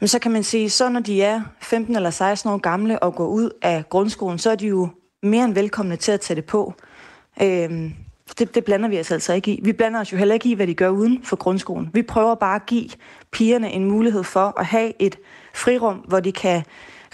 Men så kan man sige, så når de er 15 eller 16 år gamle og går ud af grundskolen, så er de jo mere end velkomne til at tage det på. Øhm, det, det blander vi os altså ikke i. Vi blander os jo heller ikke i, hvad de gør uden for grundskolen. Vi prøver bare at give pigerne en mulighed for at have et frirum, hvor de kan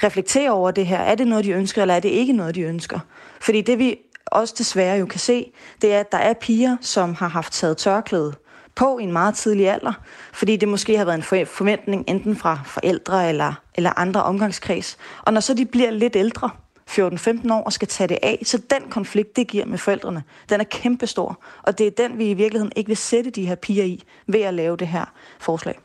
reflektere over det her. Er det noget, de ønsker, eller er det ikke noget, de ønsker? Fordi det vi også desværre jo kan se, det er, at der er piger, som har haft taget tørklæde på i en meget tidlig alder, fordi det måske har været en forventning enten fra forældre eller, eller andre omgangskreds. Og når så de bliver lidt ældre, 14-15 år, og skal tage det af, så den konflikt, det giver med forældrene, den er kæmpestor. Og det er den, vi i virkeligheden ikke vil sætte de her piger i, ved at lave det her forslag.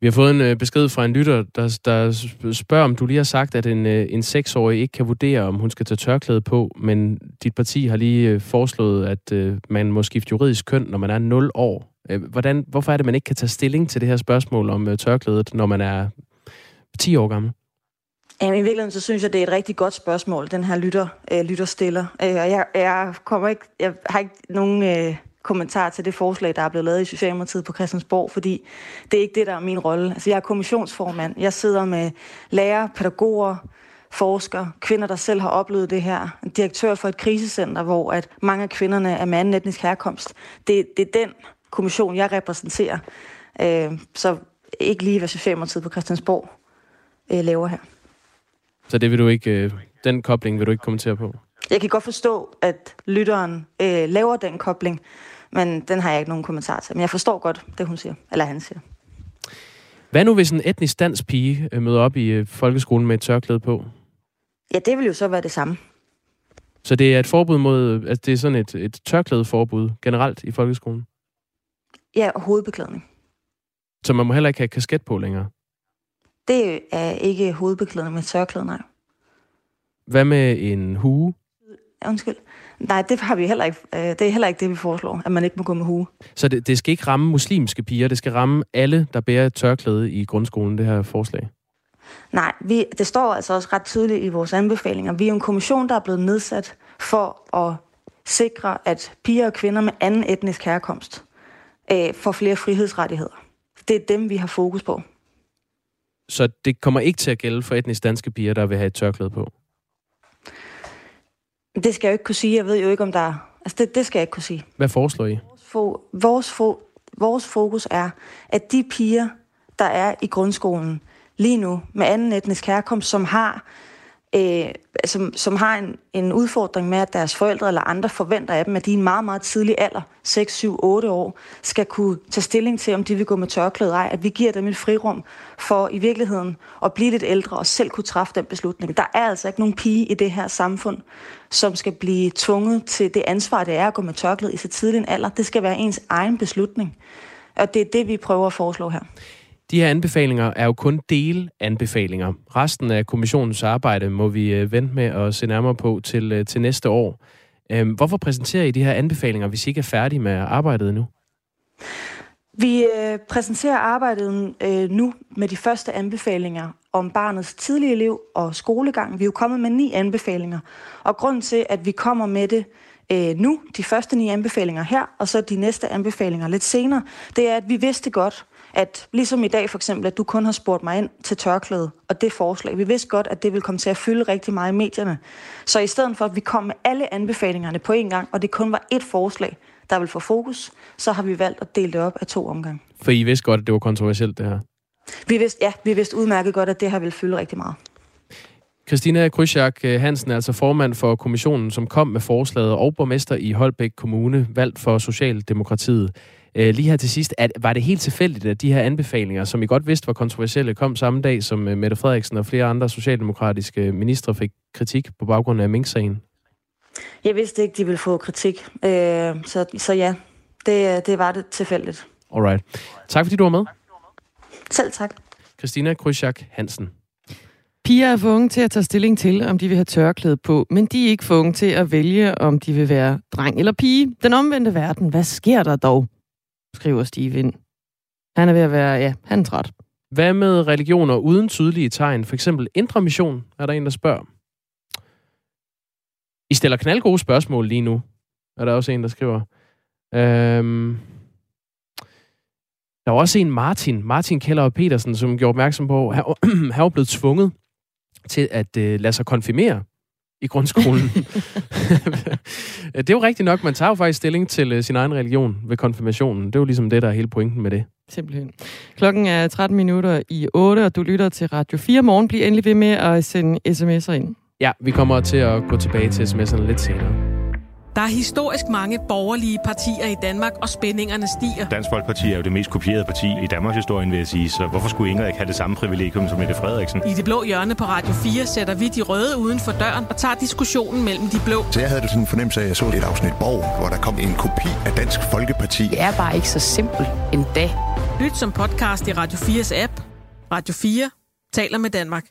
Vi har fået en øh, besked fra en lytter, der, der spørger, om du lige har sagt, at en, øh, en 6-årig ikke kan vurdere, om hun skal tage tørklæde på, men dit parti har lige øh, foreslået, at man må skifte juridisk køn, når man er 0 år. Øh, hvordan, hvorfor er det, man ikke kan tage stilling til det her spørgsmål om øh, tørklædet, når man er 10 år gammel? Jamen, I virkeligheden, så synes jeg, det er et rigtig godt spørgsmål, den her lytter, øh, lytter stiller. Øh, jeg, jeg, kommer ikke, jeg har ikke nogen... Øh, kommentar til det forslag, der er blevet lavet i Socialdemokratiet på Christiansborg, fordi det er ikke det, der er min rolle. Altså, jeg er kommissionsformand. Jeg sidder med lærere, pædagoger, forskere, kvinder, der selv har oplevet det her. En direktør for et krisecenter, hvor at mange af kvinderne er med anden etnisk herkomst. Det, det er den kommission, jeg repræsenterer. Øh, så ikke lige, hvad Socialdemokratiet på Christiansborg øh, laver her. Så det vil du ikke, øh, den kobling vil du ikke kommentere på? Jeg kan godt forstå, at lytteren øh, laver den kobling, men den har jeg ikke nogen kommentar til. Men jeg forstår godt det, hun siger, eller han siger. Hvad nu, hvis en etnisk dansk pige øh, møder op i øh, folkeskolen med et tørklæde på? Ja, det vil jo så være det samme. Så det er et forbud mod, altså det er sådan et, et tørklædeforbud generelt i folkeskolen? Ja, hovedbeklædning. Så man må heller ikke have kasket på længere? Det er ikke hovedbeklædning med tørklæde, nej. Hvad med en hue? Undskyld. Nej, det har vi heller ikke. Øh, det er heller ikke det, vi foreslår, at man ikke må gå med hue. Så det, det skal ikke ramme muslimske piger, det skal ramme alle, der bærer et tørklæde i grundskolen, det her forslag? Nej, vi, det står altså også ret tydeligt i vores anbefalinger. Vi er en kommission, der er blevet nedsat for at sikre, at piger og kvinder med anden etnisk herkomst øh, får flere frihedsrettigheder. Det er dem, vi har fokus på. Så det kommer ikke til at gælde for etnisk danske piger, der vil have et tørklæde på? Det skal jeg jo ikke kunne sige. Jeg ved jo ikke, om der er... Altså, det, det skal jeg ikke kunne sige. Hvad foreslår I? Vores, fo, vores, fo, vores fokus er, at de piger, der er i grundskolen lige nu, med anden etnisk herkomst, som har øh, som, som har en, en udfordring med, at deres forældre eller andre forventer af dem, at de i en meget, meget tidlig alder, 6, 7, 8 år, skal kunne tage stilling til, om de vil gå med tørklæde ej. At vi giver dem et frirum for i virkeligheden at blive lidt ældre og selv kunne træffe den beslutning. Der er altså ikke nogen pige i det her samfund, som skal blive tvunget til det ansvar, det er at gå med tørklæde i så tidlig en alder. Det skal være ens egen beslutning. Og det er det, vi prøver at foreslå her. De her anbefalinger er jo kun delanbefalinger. Resten af kommissionens arbejde må vi øh, vente med at se nærmere på til, øh, til næste år. Øhm, hvorfor præsenterer I de her anbefalinger, hvis I ikke er færdige med arbejdet nu? Vi øh, præsenterer arbejdet øh, nu med de første anbefalinger om barnets tidlige liv og skolegang. Vi er jo kommet med ni anbefalinger, og grund til, at vi kommer med det øh, nu, de første ni anbefalinger her, og så de næste anbefalinger lidt senere, det er, at vi vidste godt, at ligesom i dag for eksempel, at du kun har spurgt mig ind til tørklæde og det forslag. Vi vidste godt, at det vil komme til at fylde rigtig meget i medierne. Så i stedet for, at vi kom med alle anbefalingerne på en gang, og det kun var et forslag, der vil få fokus, så har vi valgt at dele det op af to omgange. For I vidste godt, at det var kontroversielt, det her? Vi vidste, ja, vi vidste udmærket godt, at det her vil fylde rigtig meget. Christina Krysjak Hansen er altså formand for kommissionen, som kom med forslaget, og borgmester i Holbæk Kommune, valgt for Socialdemokratiet. Øh, lige her til sidst, at, var det helt tilfældigt, at de her anbefalinger, som I godt vidste var kontroversielle, kom samme dag, som øh, Mette Frederiksen og flere andre socialdemokratiske ministre fik kritik på baggrund af Mink-sagen? Jeg vidste ikke, de ville få kritik. Øh, så, så ja, det, det var det tilfældigt. Alright. Tak fordi du var med. Selv tak. Christina Krysjak Hansen. Piger er for unge til at tage stilling til, om de vil have tørklæde på, men de er ikke for unge til at vælge, om de vil være dreng eller pige. Den omvendte verden, hvad sker der dog? Skriver Steven. Han er ved at være, ja, han er træt. Hvad med religioner uden tydelige tegn? For eksempel indre mission, er der en, der spørger. I stiller knaldgode spørgsmål lige nu, er der også en, der skriver. Øhm, der var også en Martin, Martin Keller og Petersen, som gjorde opmærksom på, at han var blevet tvunget til at øh, lade sig konfirmere i grundskolen. det er jo rigtigt nok. Man tager jo faktisk stilling til uh, sin egen religion ved konfirmationen. Det er jo ligesom det, der er hele pointen med det. Simpelthen. Klokken er 13 minutter i 8, og du lytter til Radio 4 morgen. Bliv endelig ved med at sende sms'er ind. Ja, vi kommer til at gå tilbage til sms'erne lidt senere. Der er historisk mange borgerlige partier i Danmark, og spændingerne stiger. Dansk Folkeparti er jo det mest kopierede parti i Danmarks historie, vil jeg sige. Så hvorfor skulle Ingrid ikke have det samme privilegium som Mette Frederiksen? I det blå hjørne på Radio 4 sætter vi de røde uden for døren og tager diskussionen mellem de blå. Så jeg havde det sådan en fornemmelse af, at jeg så et afsnit Borg, hvor der kom en kopi af Dansk Folkeparti. Det er bare ikke så simpelt endda. Lyt som podcast i Radio 4's app. Radio 4 taler med Danmark.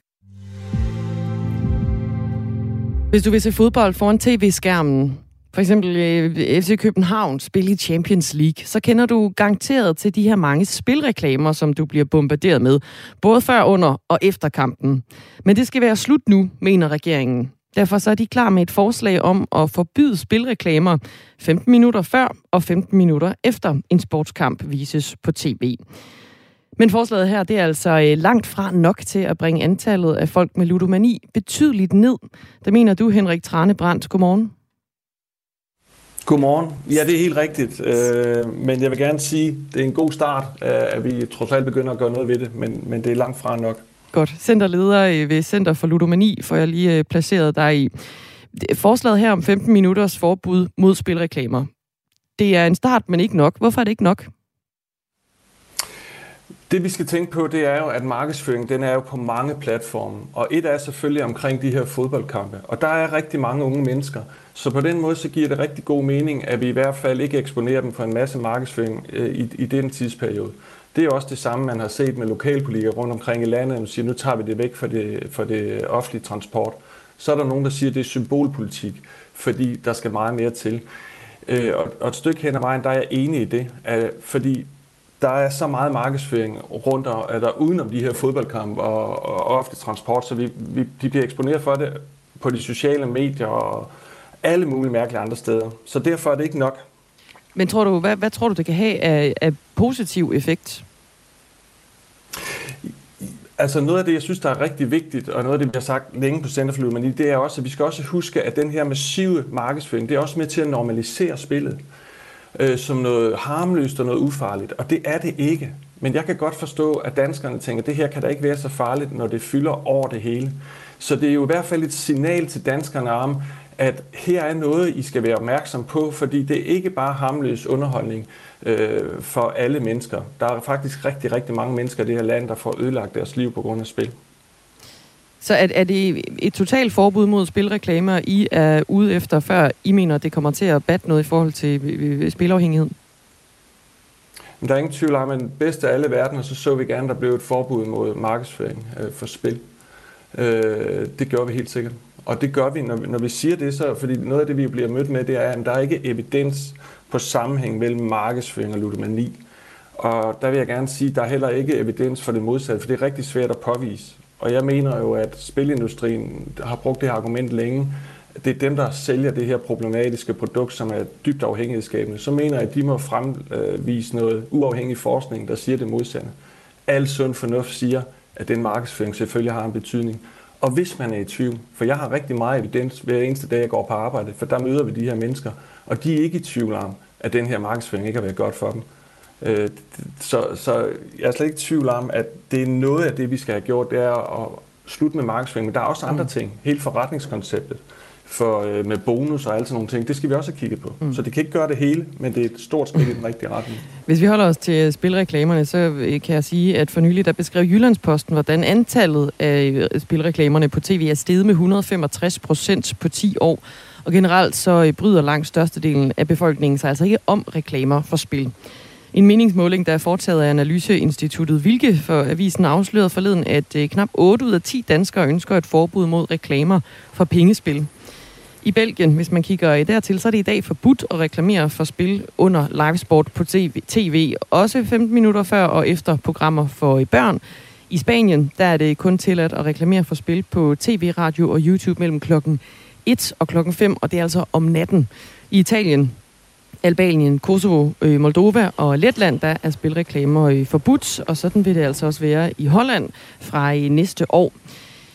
Hvis du vil se fodbold foran tv-skærmen, for eksempel øh, FC København spille i Champions League, så kender du garanteret til de her mange spilreklamer, som du bliver bombarderet med, både før, under og efter kampen. Men det skal være slut nu, mener regeringen. Derfor så er de klar med et forslag om at forbyde spilreklamer 15 minutter før og 15 minutter efter en sportskamp vises på tv. Men forslaget her, det er altså øh, langt fra nok til at bringe antallet af folk med ludomani betydeligt ned. Det mener du, Henrik Tranebrandt. Godmorgen. Godmorgen. Ja, det er helt rigtigt. Øh, men jeg vil gerne sige, at det er en god start, øh, at vi trods alt begynder at gøre noget ved det, men, men det er langt fra nok. Godt. Centerleder øh, ved Center for Ludomani får jeg lige øh, placeret dig i. Forslaget her om 15 minutters forbud mod spilreklamer. Det er en start, men ikke nok. Hvorfor er det ikke nok? Det vi skal tænke på, det er jo, at markedsføring den er jo på mange platforme. Og et er selvfølgelig omkring de her fodboldkampe. Og der er rigtig mange unge mennesker. Så på den måde så giver det rigtig god mening, at vi i hvert fald ikke eksponerer dem for en masse markedsføring øh, i, i den tidsperiode. Det er også det samme, man har set med lokalpolitikere rundt omkring i landet, som siger, nu tager vi det væk fra det, for det offentlige transport. Så er der nogen, der siger, at det er symbolpolitik, fordi der skal meget mere til. Øh, og, og et stykke hen ad vejen, der er jeg enig i det, at, fordi der er så meget markedsføring rundt og, er der udenom de her fodboldkampe og, og offentlig transport, så vi, vi, de bliver eksponeret for det på de sociale medier og alle mulige mærkelige andre steder. Så derfor er det ikke nok. Men tror du, hvad, hvad tror du, det kan have af, af positiv effekt? Altså noget af det, jeg synes, der er rigtig vigtigt, og noget af det, vi har sagt længe på Center for Ludomani, det er også, at vi skal også huske, at den her massive markedsføring, det er også med til at normalisere spillet øh, som noget harmløst og noget ufarligt. Og det er det ikke. Men jeg kan godt forstå, at danskerne tænker, at det her kan da ikke være så farligt, når det fylder over det hele. Så det er jo i hvert fald et signal til danskerne om, at her er noget, I skal være opmærksom på, fordi det er ikke bare harmløs underholdning øh, for alle mennesker. Der er faktisk rigtig, rigtig mange mennesker i det her land, der får ødelagt deres liv på grund af spil. Så er, er det et totalt forbud mod spilreklamer, I er ude efter, før I mener, at det kommer til at batte noget i forhold til øh, øh, øh, spilafhængighed? Men der er ingen tvivl om, at den bedste af alle verdener, så så vi gerne, at der blev et forbud mod markedsføring øh, for spil. Øh, det gør vi helt sikkert. Og det gør vi, når, når vi siger det, så, fordi noget af det, vi bliver mødt med, det er, at der er ikke evidens på sammenhæng mellem markedsføring og ludomani. Og der vil jeg gerne sige, at der er heller ikke evidens for det modsatte, for det er rigtig svært at påvise. Og jeg mener jo, at spilindustrien har brugt det her argument længe. Det er dem, der sælger det her problematiske produkt, som er dybt afhængighedsskabende. Så mener jeg, at de må fremvise noget uafhængig forskning, der siger det modsatte. Al sund fornuft siger, at den markedsføring selvfølgelig har en betydning. Og hvis man er i tvivl, for jeg har rigtig meget evidens hver eneste dag, jeg går på arbejde, for der møder vi de her mennesker, og de er ikke i tvivl om, at den her markedsføring ikke har været godt for dem. Øh, så, så jeg er slet ikke i tvivl om, at det er noget af det, vi skal have gjort, det er at slutte med markedsføring. Men der er også andre mm. ting, helt forretningskonceptet for, øh, med bonus og alle sådan nogle ting. Det skal vi også have kigget på. Mm. Så det kan ikke gøre det hele, men det er et stort skridt i den rigtige retning. Hvis vi holder os til spilreklamerne, så øh, kan jeg sige, at for nylig der beskrev Jyllandsposten, hvordan antallet af spilreklamerne på tv er steget med 165 procent på 10 år. Og generelt så bryder langt størstedelen af befolkningen sig altså ikke om reklamer for spil. En meningsmåling, der er foretaget af Analyseinstituttet Vilke for avisen afslørede forleden, at øh, knap 8 ud af 10 danskere ønsker et forbud mod reklamer for pengespil. I Belgien, hvis man kigger dertil, så er det i dag forbudt at reklamere for spil under livesport på TV, TV også 15 minutter før og efter programmer for børn. I Spanien, der er det kun tilladt at reklamere for spil på tv, radio og YouTube mellem klokken 1 og klokken 5, og det er altså om natten. I Italien, Albanien, Kosovo, øh, Moldova og Letland, der er spilreklamer øh, forbudt, og sådan vil det altså også være i Holland fra øh, næste år.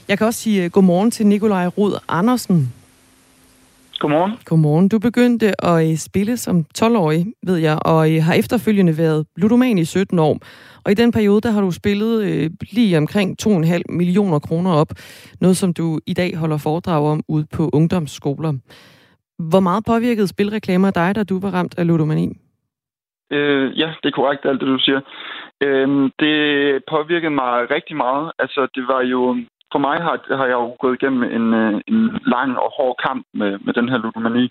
Jeg kan også sige godmorgen til Nikolaj Rod Andersen. Godmorgen. Godmorgen. Du begyndte at spille som 12-årig, ved jeg, og har efterfølgende været ludoman i 17 år. Og i den periode, der har du spillet øh, lige omkring 2,5 millioner kroner op. Noget, som du i dag holder foredrag om ude på ungdomsskoler. Hvor meget påvirkede spilreklamer dig, da du var ramt af ludomani? Øh, ja, det er korrekt, alt det du siger. Øh, det påvirkede mig rigtig meget. Altså, det var jo... For mig har, har jeg jo gået igennem en, øh, en lang og hård kamp med, med den her ludomani.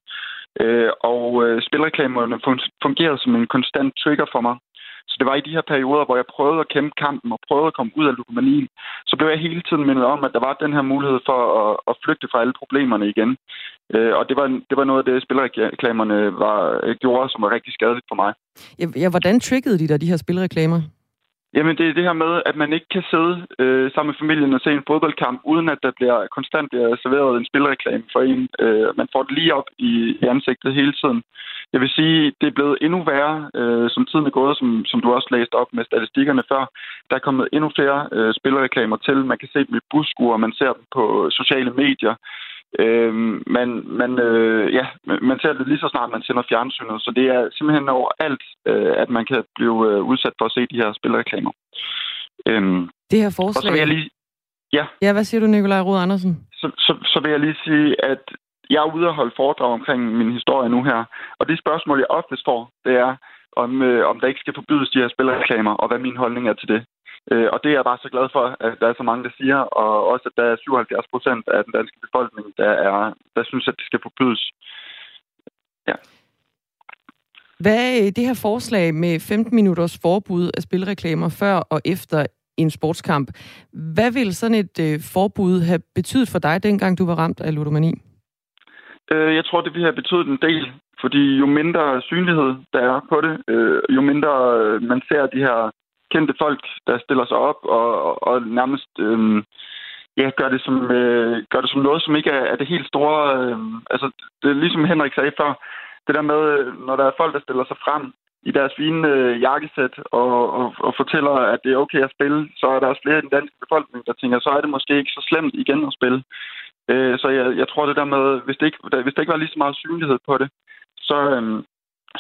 Øh, og øh, spilreklamerne fungerede som en konstant trigger for mig. Så det var i de her perioder, hvor jeg prøvede at kæmpe kampen og prøvede at komme ud af lukomanien, så blev jeg hele tiden mindet om, at der var den her mulighed for at, at flygte fra alle problemerne igen. Øh, og det var, det var noget af det, spilreklamerne var, øh, gjorde, som var rigtig skadeligt for mig. Ja, ja hvordan triggede de der, de her spilreklamer? Jamen, det er det her med, at man ikke kan sidde øh, sammen med familien og se en fodboldkamp, uden at der bliver konstant bliver serveret en spilreklame for en. Øh, man får det lige op i, i ansigtet hele tiden. Jeg vil sige, det er blevet endnu værre, øh, som tiden er gået, som, som du også læste op med statistikkerne før. Der er kommet endnu flere øh, spilreklamer til. Man kan se dem i busskuer, man ser dem på sociale medier. Øh, man, man, øh, ja, man ser det lige så snart, man sender fjernsynet, så det er simpelthen overalt, øh, at man kan blive øh, udsat for at se de her spilreklamer. Øh, det her forslag... Og så vil jeg lige... Ja. ja, hvad siger du, Nikolaj Rod Andersen? Så, så, så vil jeg lige sige, at jeg er ude og holde foredrag omkring min historie nu her, og det spørgsmål, jeg oftest får, det er, om, øh, om der ikke skal forbydes de her spilreklamer, og hvad min holdning er til det. Øh, og det er jeg bare så glad for, at der er så mange, der siger, og også at der er 77 procent af den danske befolkning, der, er, der synes, at det skal forbydes. Ja. Hvad er det her forslag med 15 minutters forbud af spilreklamer før og efter en sportskamp? Hvad vil sådan et øh, forbud have betydet for dig, dengang du var ramt af ludomani? Øh, jeg tror, det vil have betydet en del, fordi jo mindre synlighed der er på det, øh, jo mindre øh, man ser de her kendte folk, der stiller sig op og, og, og nærmest øh, ja, gør, det som, øh, gør det som noget, som ikke er, er det helt store... Øh, altså, det er ligesom Henrik sagde før, det der med, når der er folk, der stiller sig frem i deres fine øh, jakkesæt og, og, og fortæller, at det er okay at spille, så er der også flere i den danske befolkning, der tænker, så er det måske ikke så slemt igen at spille. Øh, så jeg, jeg tror det der med, hvis det, ikke, hvis det ikke var lige så meget synlighed på det, så, øh,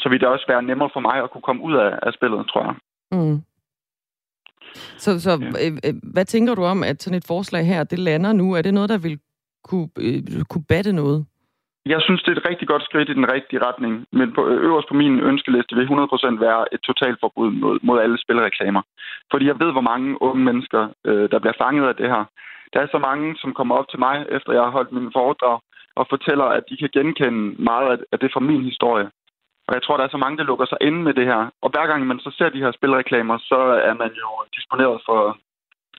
så ville det også være nemmere for mig at kunne komme ud af, af spillet, tror jeg. Mm. Så, så ja. øh, øh, hvad tænker du om, at sådan et forslag her, det lander nu? Er det noget, der vil kunne, øh, kunne batte noget? Jeg synes, det er et rigtig godt skridt i den rigtige retning, men på, øverst på min ønskeliste vil 100% være et totalforbud mod, mod alle spilreklamer. Fordi jeg ved, hvor mange unge mennesker, øh, der bliver fanget af det her. Der er så mange, som kommer op til mig, efter jeg har holdt min foredrag, og fortæller, at de kan genkende meget af det fra min historie. Og jeg tror, der er så mange, der lukker sig inde med det her. Og hver gang man så ser de her spilreklamer, så er man jo disponeret for,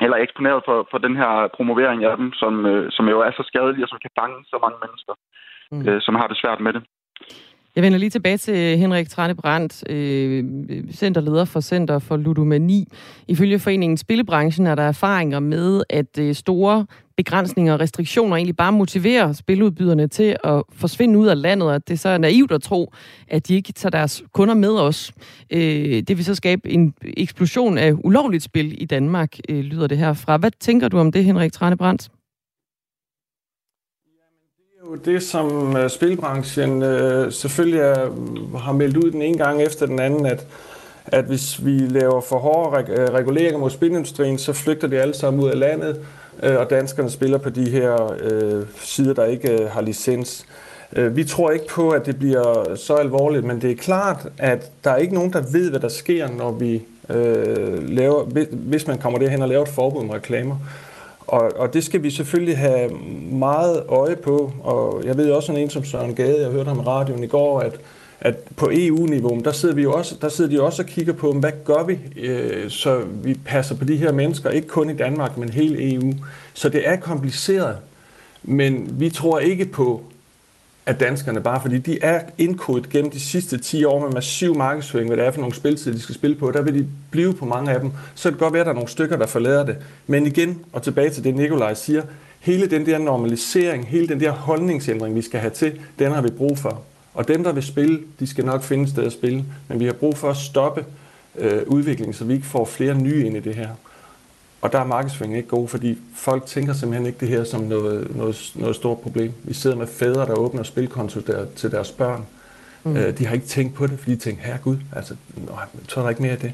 eller eksponeret for, for den her promovering af dem, som, øh, som jo er så skadelig og som kan fange så mange mennesker, mm. øh, som har det svært med det. Jeg vender lige tilbage til Henrik Trane Brandt, øh, centerleder for Center for Ludomani. Ifølge foreningen Spillebranchen er der erfaringer med, at øh, store begrænsninger og restriktioner egentlig bare motiverer spiludbyderne til at forsvinde ud af landet, og det er så naivt at tro, at de ikke tager deres kunder med os. Øh, det vil så skabe en eksplosion af ulovligt spil i Danmark, øh, lyder det herfra. Hvad tænker du om det, Henrik Trane Brandt? Det, som øh, spilbranchen øh, selvfølgelig er, har meldt ud den ene gang efter den anden, at, at hvis vi laver for hårde reg- øh, reguleringer mod spilindustrien, så flygter de alle sammen ud af landet, øh, og danskerne spiller på de her øh, sider, der ikke øh, har licens. Øh, vi tror ikke på, at det bliver så alvorligt, men det er klart, at der er ikke nogen, der ved, hvad der sker, når vi øh, laver, hvis man kommer derhen og laver et forbud med reklamer. Og, og det skal vi selvfølgelig have meget øje på, og jeg ved også sådan en som Søren Gade, jeg hørte ham i radioen i går, at, at på EU-niveau, der sidder, vi jo også, der sidder de også og kigger på, hvad gør vi, øh, så vi passer på de her mennesker, ikke kun i Danmark, men hele EU. Så det er kompliceret, men vi tror ikke på, af danskerne, bare fordi de er indkodet gennem de sidste 10 år med massiv markedsføring, hvad det er for nogle spiltider, de skal spille på. Der vil de blive på mange af dem. Så kan det godt være, at der er nogle stykker, der forlader det. Men igen, og tilbage til det, Nikolaj siger, hele den der normalisering, hele den der holdningsændring, vi skal have til, den har vi brug for. Og dem, der vil spille, de skal nok finde et sted at spille. Men vi har brug for at stoppe øh, udviklingen, så vi ikke får flere nye ind i det her. Og der er markedsføringen ikke god, fordi folk tænker simpelthen ikke det her som noget, noget, noget stort problem. Vi sidder med fædre, der åbner spilkonto der, til deres børn. Mm. Øh, de har ikke tænkt på det, fordi de tænker, herre Gud, altså, så er der ikke mere af det.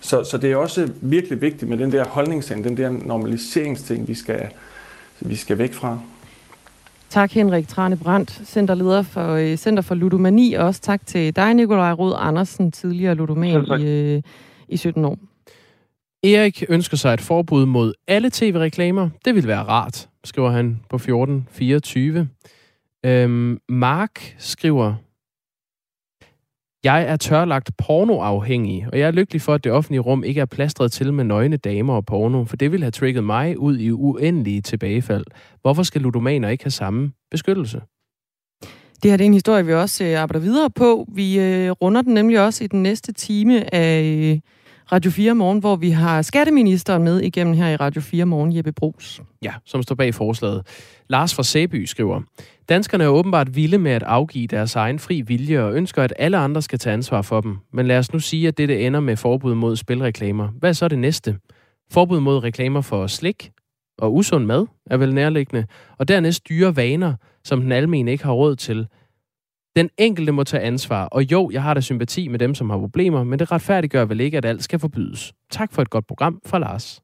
Så, så det er også virkelig vigtigt med den der holdningsting, den der normaliseringsting, vi skal, vi skal væk fra. Tak Henrik Trane Brandt, centerleder for øh, Center for Ludomani, og også tak til dig, Nikolaj Rod Andersen, tidligere ludoman i, øh, i 17 år. Erik ønsker sig et forbud mod alle tv-reklamer. Det vil være rart, skriver han på 1424. Øhm, Mark skriver, jeg er tørlagt pornoafhængig, og jeg er lykkelig for, at det offentlige rum ikke er plastret til med nøgne damer og porno, for det vil have trigget mig ud i uendelige tilbagefald. Hvorfor skal ludomaner ikke have samme beskyttelse? Det her det er en historie, vi også øh, arbejder videre på. Vi øh, runder den nemlig også i den næste time af øh, Radio 4 Morgen, hvor vi har skatteministeren med igennem her i Radio 4 Morgen, Jeppe Brugs. Ja, som står bag forslaget. Lars fra Sæby skriver, Danskerne er åbenbart vilde med at afgive deres egen fri vilje og ønsker, at alle andre skal tage ansvar for dem. Men lad os nu sige, at dette ender med forbud mod spilreklamer. Hvad er så det næste? Forbud mod reklamer for slik og usund mad er vel nærliggende. Og dernæst dyre vaner, som den almene ikke har råd til. Den enkelte må tage ansvar, og jo, jeg har da sympati med dem, som har problemer, men det retfærdiggør vel ikke, at alt skal forbydes. Tak for et godt program fra Lars.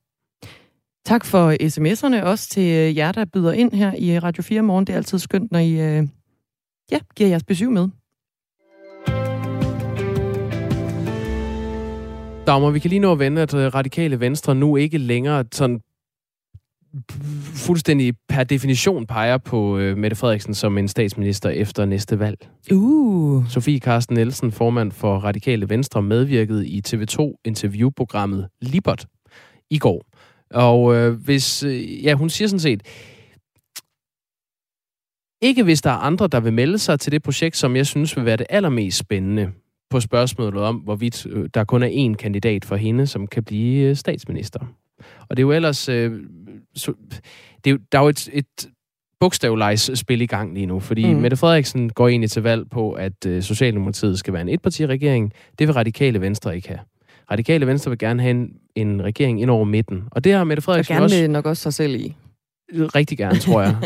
Tak for sms'erne, også til øh, jer, der byder ind her i Radio 4 morgen. Det er altid skønt, når I øh, ja, giver jeres besøg med. Dagmar, vi kan lige nå at vende, at øh, radikale venstre nu ikke længere sådan fuldstændig per definition peger på øh, Mette Frederiksen som en statsminister efter næste valg. Uh. Sofie Carsten Nielsen, formand for Radikale Venstre, medvirkede i TV2-interviewprogrammet Libert i går. Og øh, hvis, øh, ja, hun siger sådan set, ikke hvis der er andre, der vil melde sig til det projekt, som jeg synes vil være det allermest spændende på spørgsmålet om, hvorvidt øh, der kun er én kandidat for hende, som kan blive øh, statsminister. Og det er jo ellers... Øh, så, det er der er jo et, et bogstavlejsspil i gang lige nu, fordi mm. Mette Frederiksen går egentlig til valg på, at øh, Socialdemokratiet skal være en etpartiregering. Det vil radikale venstre ikke have. Radikale Venstre vil gerne have en, en regering ind over midten. Og det har Mette Frederiksen og gerne også... nok også sig selv i. Rigtig gerne, tror jeg.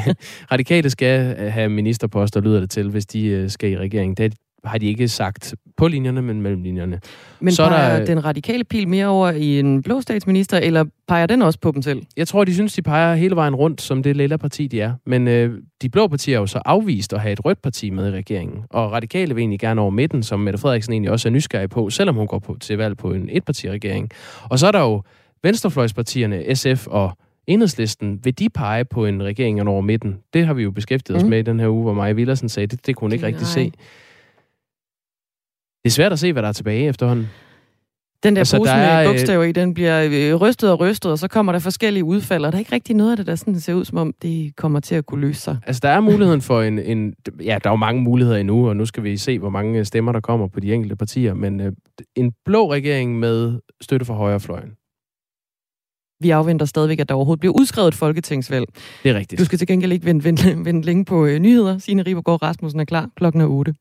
Radikale skal have ministerposter, lyder det til, hvis de øh, skal i regering. Det har de ikke sagt på linjerne, men mellem linjerne. Men så er peger der, den radikale pil mere over i en blå statsminister, eller peger den også på dem selv? Jeg tror, de synes, de peger hele vejen rundt, som det lille parti, de er. Men øh, de blå partier er jo så afvist at have et rødt parti med i regeringen. Og radikale vil egentlig gerne over midten, som Mette Frederiksen egentlig også er nysgerrig på, selvom hun går på, til valg på en etpartiregering. Og så er der jo venstrefløjspartierne, SF og Enhedslisten, vil de pege på en regering over midten? Det har vi jo beskæftiget os Mm. med i den her uge, hvor Maja Villersen sagde, det, det kunne hun ikke rigtig Nej. se. Det er svært at se, hvad der er tilbage efterhånden. Den der Altså, pose der med er, øh, bogstaver i, den bliver øh, rystet og rystet, og så kommer der forskellige udfald, og der er ikke rigtig noget af det, der sådan ser ud, som om det kommer til at kunne løse sig. Altså, der er muligheden for en, en... Ja, der er jo mange muligheder endnu, og nu skal vi se, hvor mange stemmer, der kommer på de enkelte partier. Men øh, en blå regering med støtte fra højrefløjen. Vi afventer stadigvæk, at der overhovedet bliver udskrevet et folketingsvalg. Det er rigtigt. Du skal til gengæld ikke vente, vente, vente længe på øh, nyheder. Signe Ribergaard Rasmussen er klar klokken er 8.